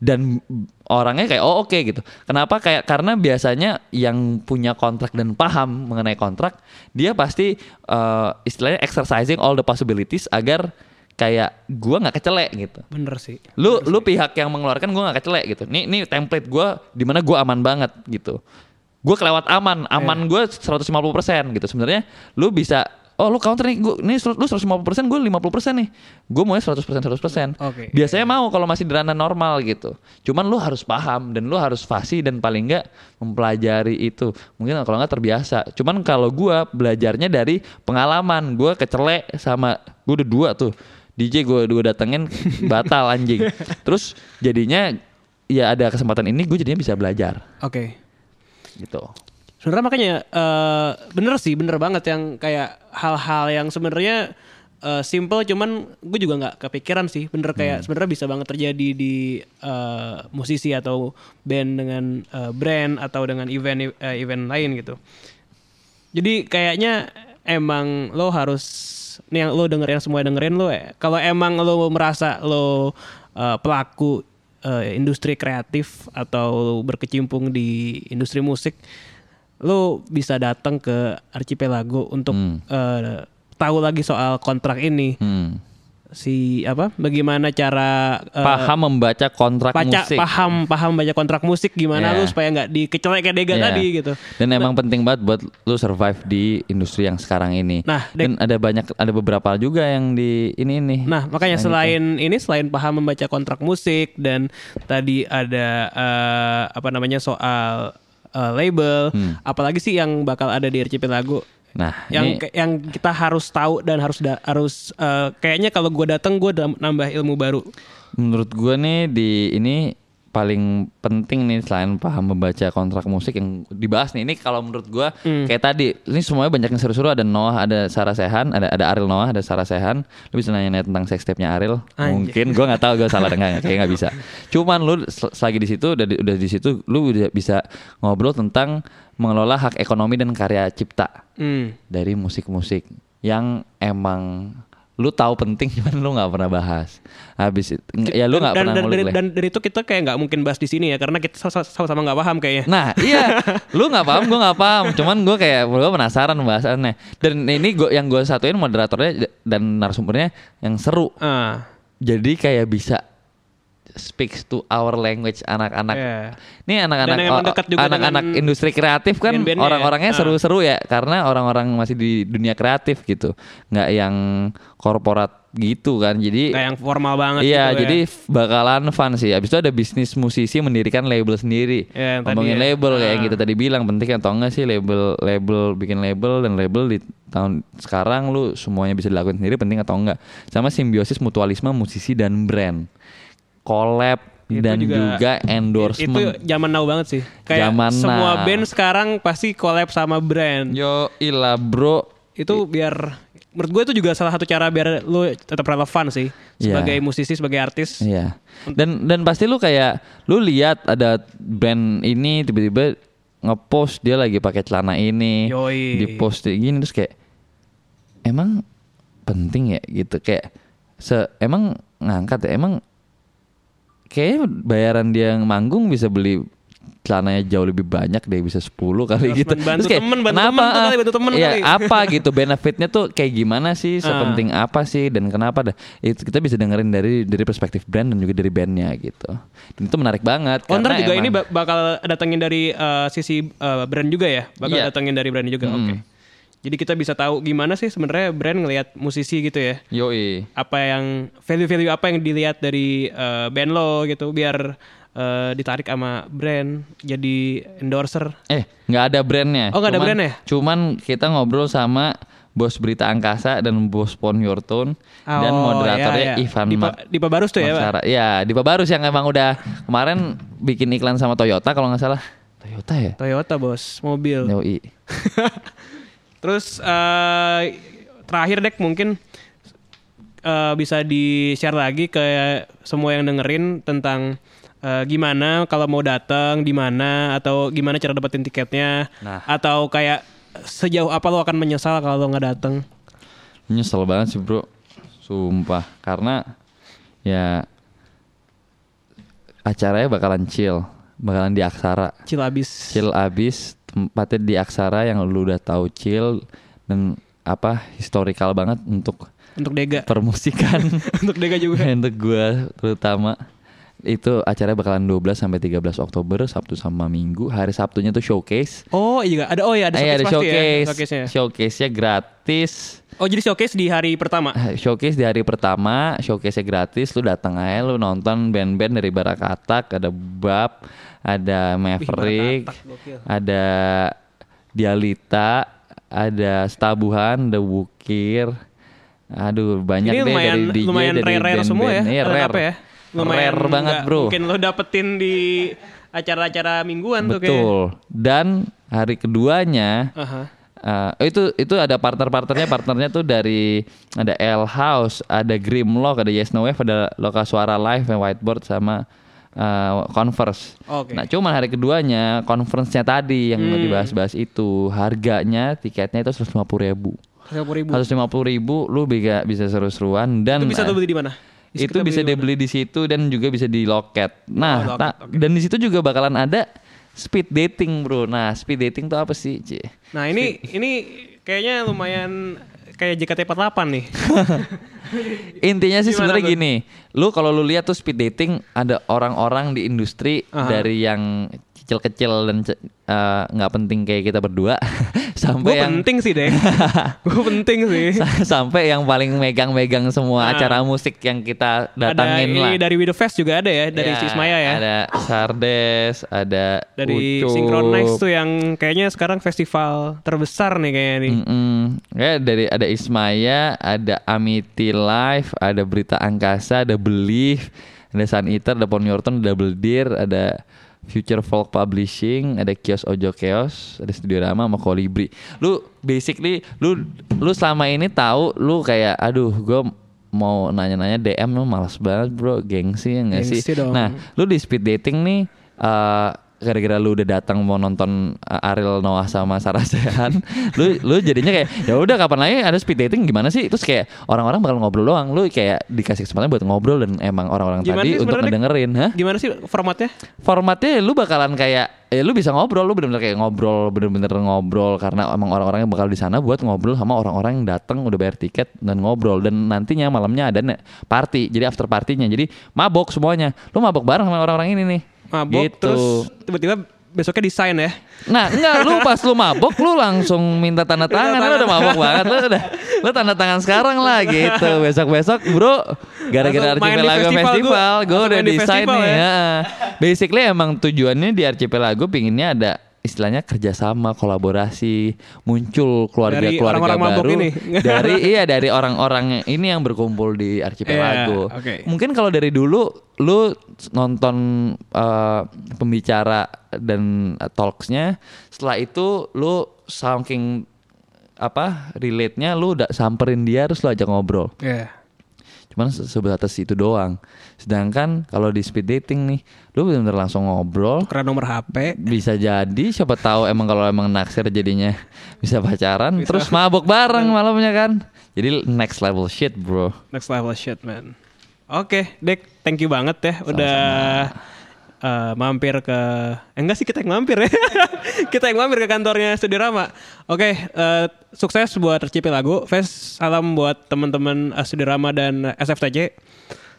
dan orangnya kayak oh oke okay, gitu. Kenapa kayak karena biasanya yang punya kontrak dan paham mengenai kontrak dia pasti uh, istilahnya exercising all the possibilities agar kayak gua nggak kecelek gitu. Bener sih. Lu bener lu sih. pihak yang mengeluarkan gua nggak kecelek gitu. Nih nih template gua di mana gua aman banget gitu. Gua kelewat aman, aman yeah. gua 150% gitu. Sebenarnya lu bisa oh lu counter nih gua nih lu 150% gue 50% nih. Gue mau 100% 100%. Okay. Biasanya mau kalau masih di ranah normal gitu. Cuman lu harus paham dan lu harus fasih dan paling enggak mempelajari itu. Mungkin kalau nggak terbiasa. Cuman kalau gua belajarnya dari pengalaman, gua kecelek sama gue udah dua tuh DJ gue gue datengin (laughs) batal anjing. Terus jadinya ya ada kesempatan ini gue jadinya bisa belajar. Oke. Okay. Gitu. Sebenarnya makanya uh, bener sih bener banget yang kayak hal-hal yang sebenarnya uh, simple cuman gue juga nggak kepikiran sih bener kayak hmm. sebenarnya bisa banget terjadi di uh, musisi atau band dengan uh, brand atau dengan event uh, event lain gitu. Jadi kayaknya emang lo harus nih yang lo dengerin semua dengerin lo ya. Kalau emang lo merasa lo uh, pelaku uh, industri kreatif atau berkecimpung di industri musik, lo bisa datang ke Archipelago untuk hmm. uh, tahu lagi soal kontrak ini. Hmm si apa bagaimana cara uh, paham membaca kontrak baca, musik. paham paham baca kontrak musik gimana yeah. lu supaya nggak dikecolek kayak Dega yeah. tadi gitu. Dan nah, emang penting banget buat lu survive di industri yang sekarang ini. Nah dan ada banyak ada beberapa juga yang di ini ini. Nah makanya selain, selain ini selain paham membaca kontrak musik dan tadi ada uh, apa namanya soal uh, label hmm. apalagi sih yang bakal ada di RCP lagu Nah, yang ini... yang kita harus tahu dan harus da, harus uh, kayaknya kalau gue datang gue nambah ilmu baru. Menurut gue nih di ini paling penting nih selain paham membaca kontrak musik yang dibahas nih ini kalau menurut gue hmm. kayak tadi ini semuanya banyak yang seru-seru ada Noah ada Sarah Sehan ada ada Ariel Noah ada Sarah Sehan lu bisa nanya-nanya tentang sex tape-nya Ariel Anjir. mungkin gue nggak tahu gue salah dengar kayak nggak bisa (laughs) cuman lu selagi di situ udah di, udah di situ lu udah bisa ngobrol tentang mengelola hak ekonomi dan karya cipta hmm. dari musik-musik yang emang lu tahu penting (laughs) cuman lu nggak pernah bahas. Habis itu ya lu nggak pernah dan, dari, dan dari itu kita kayak nggak mungkin bahas di sini ya karena kita sama-sama nggak paham kayaknya. Nah iya. (laughs) Lu nggak paham gue nggak paham. Cuman gue kayak gue penasaran bahasannya dan ini gua yang gue satuin moderatornya dan narasumbernya yang seru. Uh. jadi kayak bisa speaks to our language anak-anak. Yeah. Ini anak-anak anak-anak industri kreatif kan ya. orang-orangnya ya. seru-seru ya karena orang-orang masih di dunia kreatif gitu. nggak yang korporat gitu kan. Jadi kayak yang formal banget Iya, gitu jadi ya. bakalan fun sih. Habis itu ada bisnis musisi mendirikan label sendiri. Yeah, Ngomongin ya. label kayak yang kita tadi bilang penting atau enggak sih label label bikin label dan label di tahun sekarang lu semuanya bisa dilakukan sendiri penting atau enggak. Sama simbiosis mutualisme musisi dan brand collab itu dan juga, juga endorsement. Itu zaman now banget sih. Kayak zaman semua now. band sekarang pasti collab sama brand. Yo ilah bro. Itu biar menurut gue itu juga salah satu cara biar lu tetap relevan sih iya. sebagai yeah. musisi sebagai artis. Iya. Yeah. Dan dan pasti lu kayak lu lihat ada band ini tiba-tiba ngepost dia lagi pakai celana ini, Yoi. di post gini terus kayak emang penting ya gitu kayak se emang ngangkat ya emang kayaknya bayaran dia yang manggung bisa beli celananya jauh lebih banyak deh bisa 10 kali Terus gitu. Bantu Terus kayak, temen, bantu kenapa? Temen, kali, bantu temen ya kali. apa gitu benefitnya tuh kayak gimana sih, ah. sepenting uh. apa sih dan kenapa dah? Itu kita bisa dengerin dari dari perspektif brand dan juga dari bandnya gitu. Dan itu menarik banget. Oh, ntar juga emang, ini bakal datengin dari uh, sisi uh, brand juga ya? Bakal yeah. datengin dari brand juga. Hmm. Oke. Okay. Jadi kita bisa tahu gimana sih sebenarnya brand ngelihat musisi gitu ya. Yoi. Apa yang value-value apa yang dilihat dari uh, band lo gitu biar uh, ditarik sama brand jadi endorser. Eh, nggak ada brandnya. Oh, nggak ada brandnya? Cuman kita ngobrol sama bos berita angkasa dan bos Pon Yortun oh, dan moderatornya iya, iya. Ivan Dipa, Dipa Barus tuh ya, Pak? Ya, Dipa Barus yang emang udah kemarin bikin iklan sama Toyota kalau nggak salah. Toyota ya? Toyota bos, mobil. Yoi. (laughs) Terus uh, terakhir dek mungkin uh, bisa di share lagi ke semua yang dengerin tentang uh, gimana kalau mau datang di mana atau gimana cara dapetin tiketnya nah. atau kayak sejauh apa lo akan menyesal kalau lo nggak datang? Nyesel banget sih bro, sumpah karena ya acaranya bakalan chill, bakalan di Aksara. Chill abis. Chill abis, tempatnya di Aksara yang lu udah tahu chill dan apa historical banget untuk untuk Dega. permusikan. (laughs) Untuk Dega juga. Untuk gua terutama itu acaranya bakalan 12 sampai 13 Oktober Sabtu sama Minggu hari Sabtunya tuh showcase oh iya ada oh iya ada showcase, ada showcase ya, showcase-nya showcase-nya gratis Oh jadi showcase di hari pertama? Showcase di hari pertama, showcase-nya gratis. Lu datang aja, lu nonton band-band dari Barakatak, ada Bab, ada Maverick, Wih, ada Dialita, ada Stabuhan, ada Wukir. Aduh, banyak Ini deh lumayan, dari DJ lumayan dari rare, rare semua ya. Iya, rare. Apa ya? Lumayan rare banget, Bro. Mungkin lo dapetin di acara-acara mingguan Betul. tuh. Betul. Dan hari keduanya uh -huh. Uh, itu itu ada partner-partnernya partnernya tuh dari ada L House, ada Grimlock, ada Yes No Wave, ada Loka Suara Live, Whiteboard sama uh, converse. Okay. Nah, cuman hari keduanya conference-nya tadi yang hmm. dibahas-bahas itu harganya tiketnya itu seratus lima puluh ribu. Seratus lima puluh ribu, lu bisa bisa seru-seruan dan itu bisa tuh beli di mana? Itu bisa dibeli di situ dan juga bisa di loket. Nah, oh, loket, okay. dan di situ juga bakalan ada speed dating, bro. Nah, speed dating tuh apa sih, C? Nah, ini speed. ini kayaknya lumayan kayak JKT48 nih. (laughs) Intinya sih sebenarnya gini, lu kalau lu lihat tuh speed dating ada orang-orang di industri uh -huh. dari yang kecil-kecil dan eh, nggak uh, penting kayak kita berdua. (laughs) Sampai gua yang penting sih deh (laughs) gue penting sih. Sampai yang paling megang-megang semua nah, acara musik yang kita datangin ada, lah. dari Widow Fest juga ada ya dari ya, Sismaya ya. ada Sardes ada dari Synchronize tuh yang kayaknya sekarang festival terbesar nih kayaknya nih. Mm -mm. ya dari ada Ismaya ada Amity Live ada Berita Angkasa ada Belief ada Sun Eater ada Pon Yorton ada Double Deer ada Future Folk Publishing, ada Kios Ojo Kios, ada Studio Rama sama Kolibri. Lu basically lu lu selama ini tahu lu kayak aduh gue mau nanya-nanya DM lu malas banget bro, gengsi ya gak sih? Dong. Nah, lu di speed dating nih uh, gara-gara lu udah datang mau nonton uh, Ariel Noah sama Sarah Sehan, (laughs) lu lu jadinya kayak ya udah kapan lagi ada speed dating gimana sih? Terus kayak orang-orang bakal ngobrol doang, lu kayak dikasih kesempatan buat ngobrol dan emang orang-orang tadi untuk ngedengerin, hah? Gimana sih formatnya? Formatnya lu bakalan kayak ya lu bisa ngobrol lu bener-bener kayak ngobrol bener-bener ngobrol karena emang orang-orang yang bakal di sana buat ngobrol sama orang-orang yang datang udah bayar tiket dan ngobrol dan nantinya malamnya ada party jadi after partinya jadi mabok semuanya lu mabok bareng sama orang-orang ini nih mabok gitu. terus tiba-tiba besoknya desain ya. Nah, enggak lu pas lu mabok lu langsung minta tanda tangan lu udah mabok banget lu udah lu tanda tangan sekarang lah gitu. Besok-besok bro gara-gara Archipelago Festival, festival gue udah desain nih. Ya. ya. Basically emang tujuannya di Archipelago pinginnya ada istilahnya kerjasama kolaborasi muncul keluarga-keluarga keluarga baru ini. (laughs) dari iya dari orang-orang ini yang berkumpul di archipelago. Yeah, okay. Mungkin kalau dari dulu lu nonton uh, pembicara dan talksnya, setelah itu lu saking apa relate-nya lu udah samperin dia terus lu ajak ngobrol. Yeah cuman sebatas itu doang. Sedangkan kalau di speed dating nih lu benar-benar langsung ngobrol. Karena nomor HP bisa jadi siapa tahu emang kalau emang naksir jadinya (laughs) bisa pacaran bisa. terus mabok bareng malamnya kan. Jadi next level shit bro. Next level shit man. Oke okay, Dek thank you banget ya. Udah Sama-sama uh, mampir ke eh, enggak sih kita yang mampir ya (laughs) kita yang mampir ke kantornya Studi Rama oke okay, uh, eh, sukses buat tercipi lagu Fes salam buat teman-teman uh, Rama dan SFTJ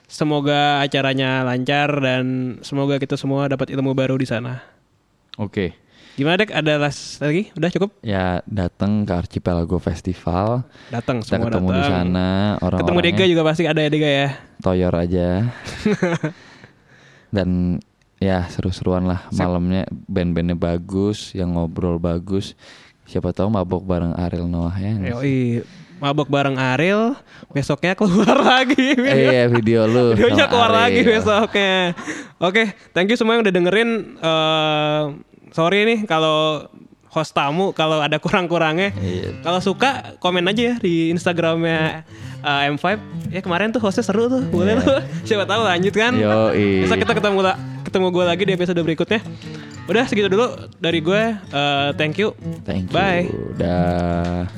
semoga acaranya lancar dan semoga kita semua dapat ilmu baru di sana oke okay. Gimana dek? Ada las lagi? Udah cukup? Ya datang ke Archipelago Festival. Datang semua Kita ketemu datang. di sana. Orang ketemu Dega juga pasti ada ya Dega ya. Toyor aja. (laughs) Dan ya seru-seruan lah. Malamnya band-bandnya bagus yang ngobrol bagus. Siapa tahu mabok bareng Ariel Noah ya Yoi, mabok bareng Ariel besoknya keluar (laughs) lagi. Video. iya video lu. Videonya keluar Ariel. lagi besoknya. Oke thank you semua yang udah dengerin. Uh, sorry nih kalau host tamu kalau ada kurang-kurangnya iya. kalau suka komen aja ya di Instagramnya uh, M5 ya kemarin tuh hostnya seru tuh boleh yeah. lu (laughs) siapa tahu lanjut kan Yo, bisa kita ketemu ketemu gue lagi di episode berikutnya. Udah segitu dulu dari gue. Uh, thank you. Thank you. Bye. Dah.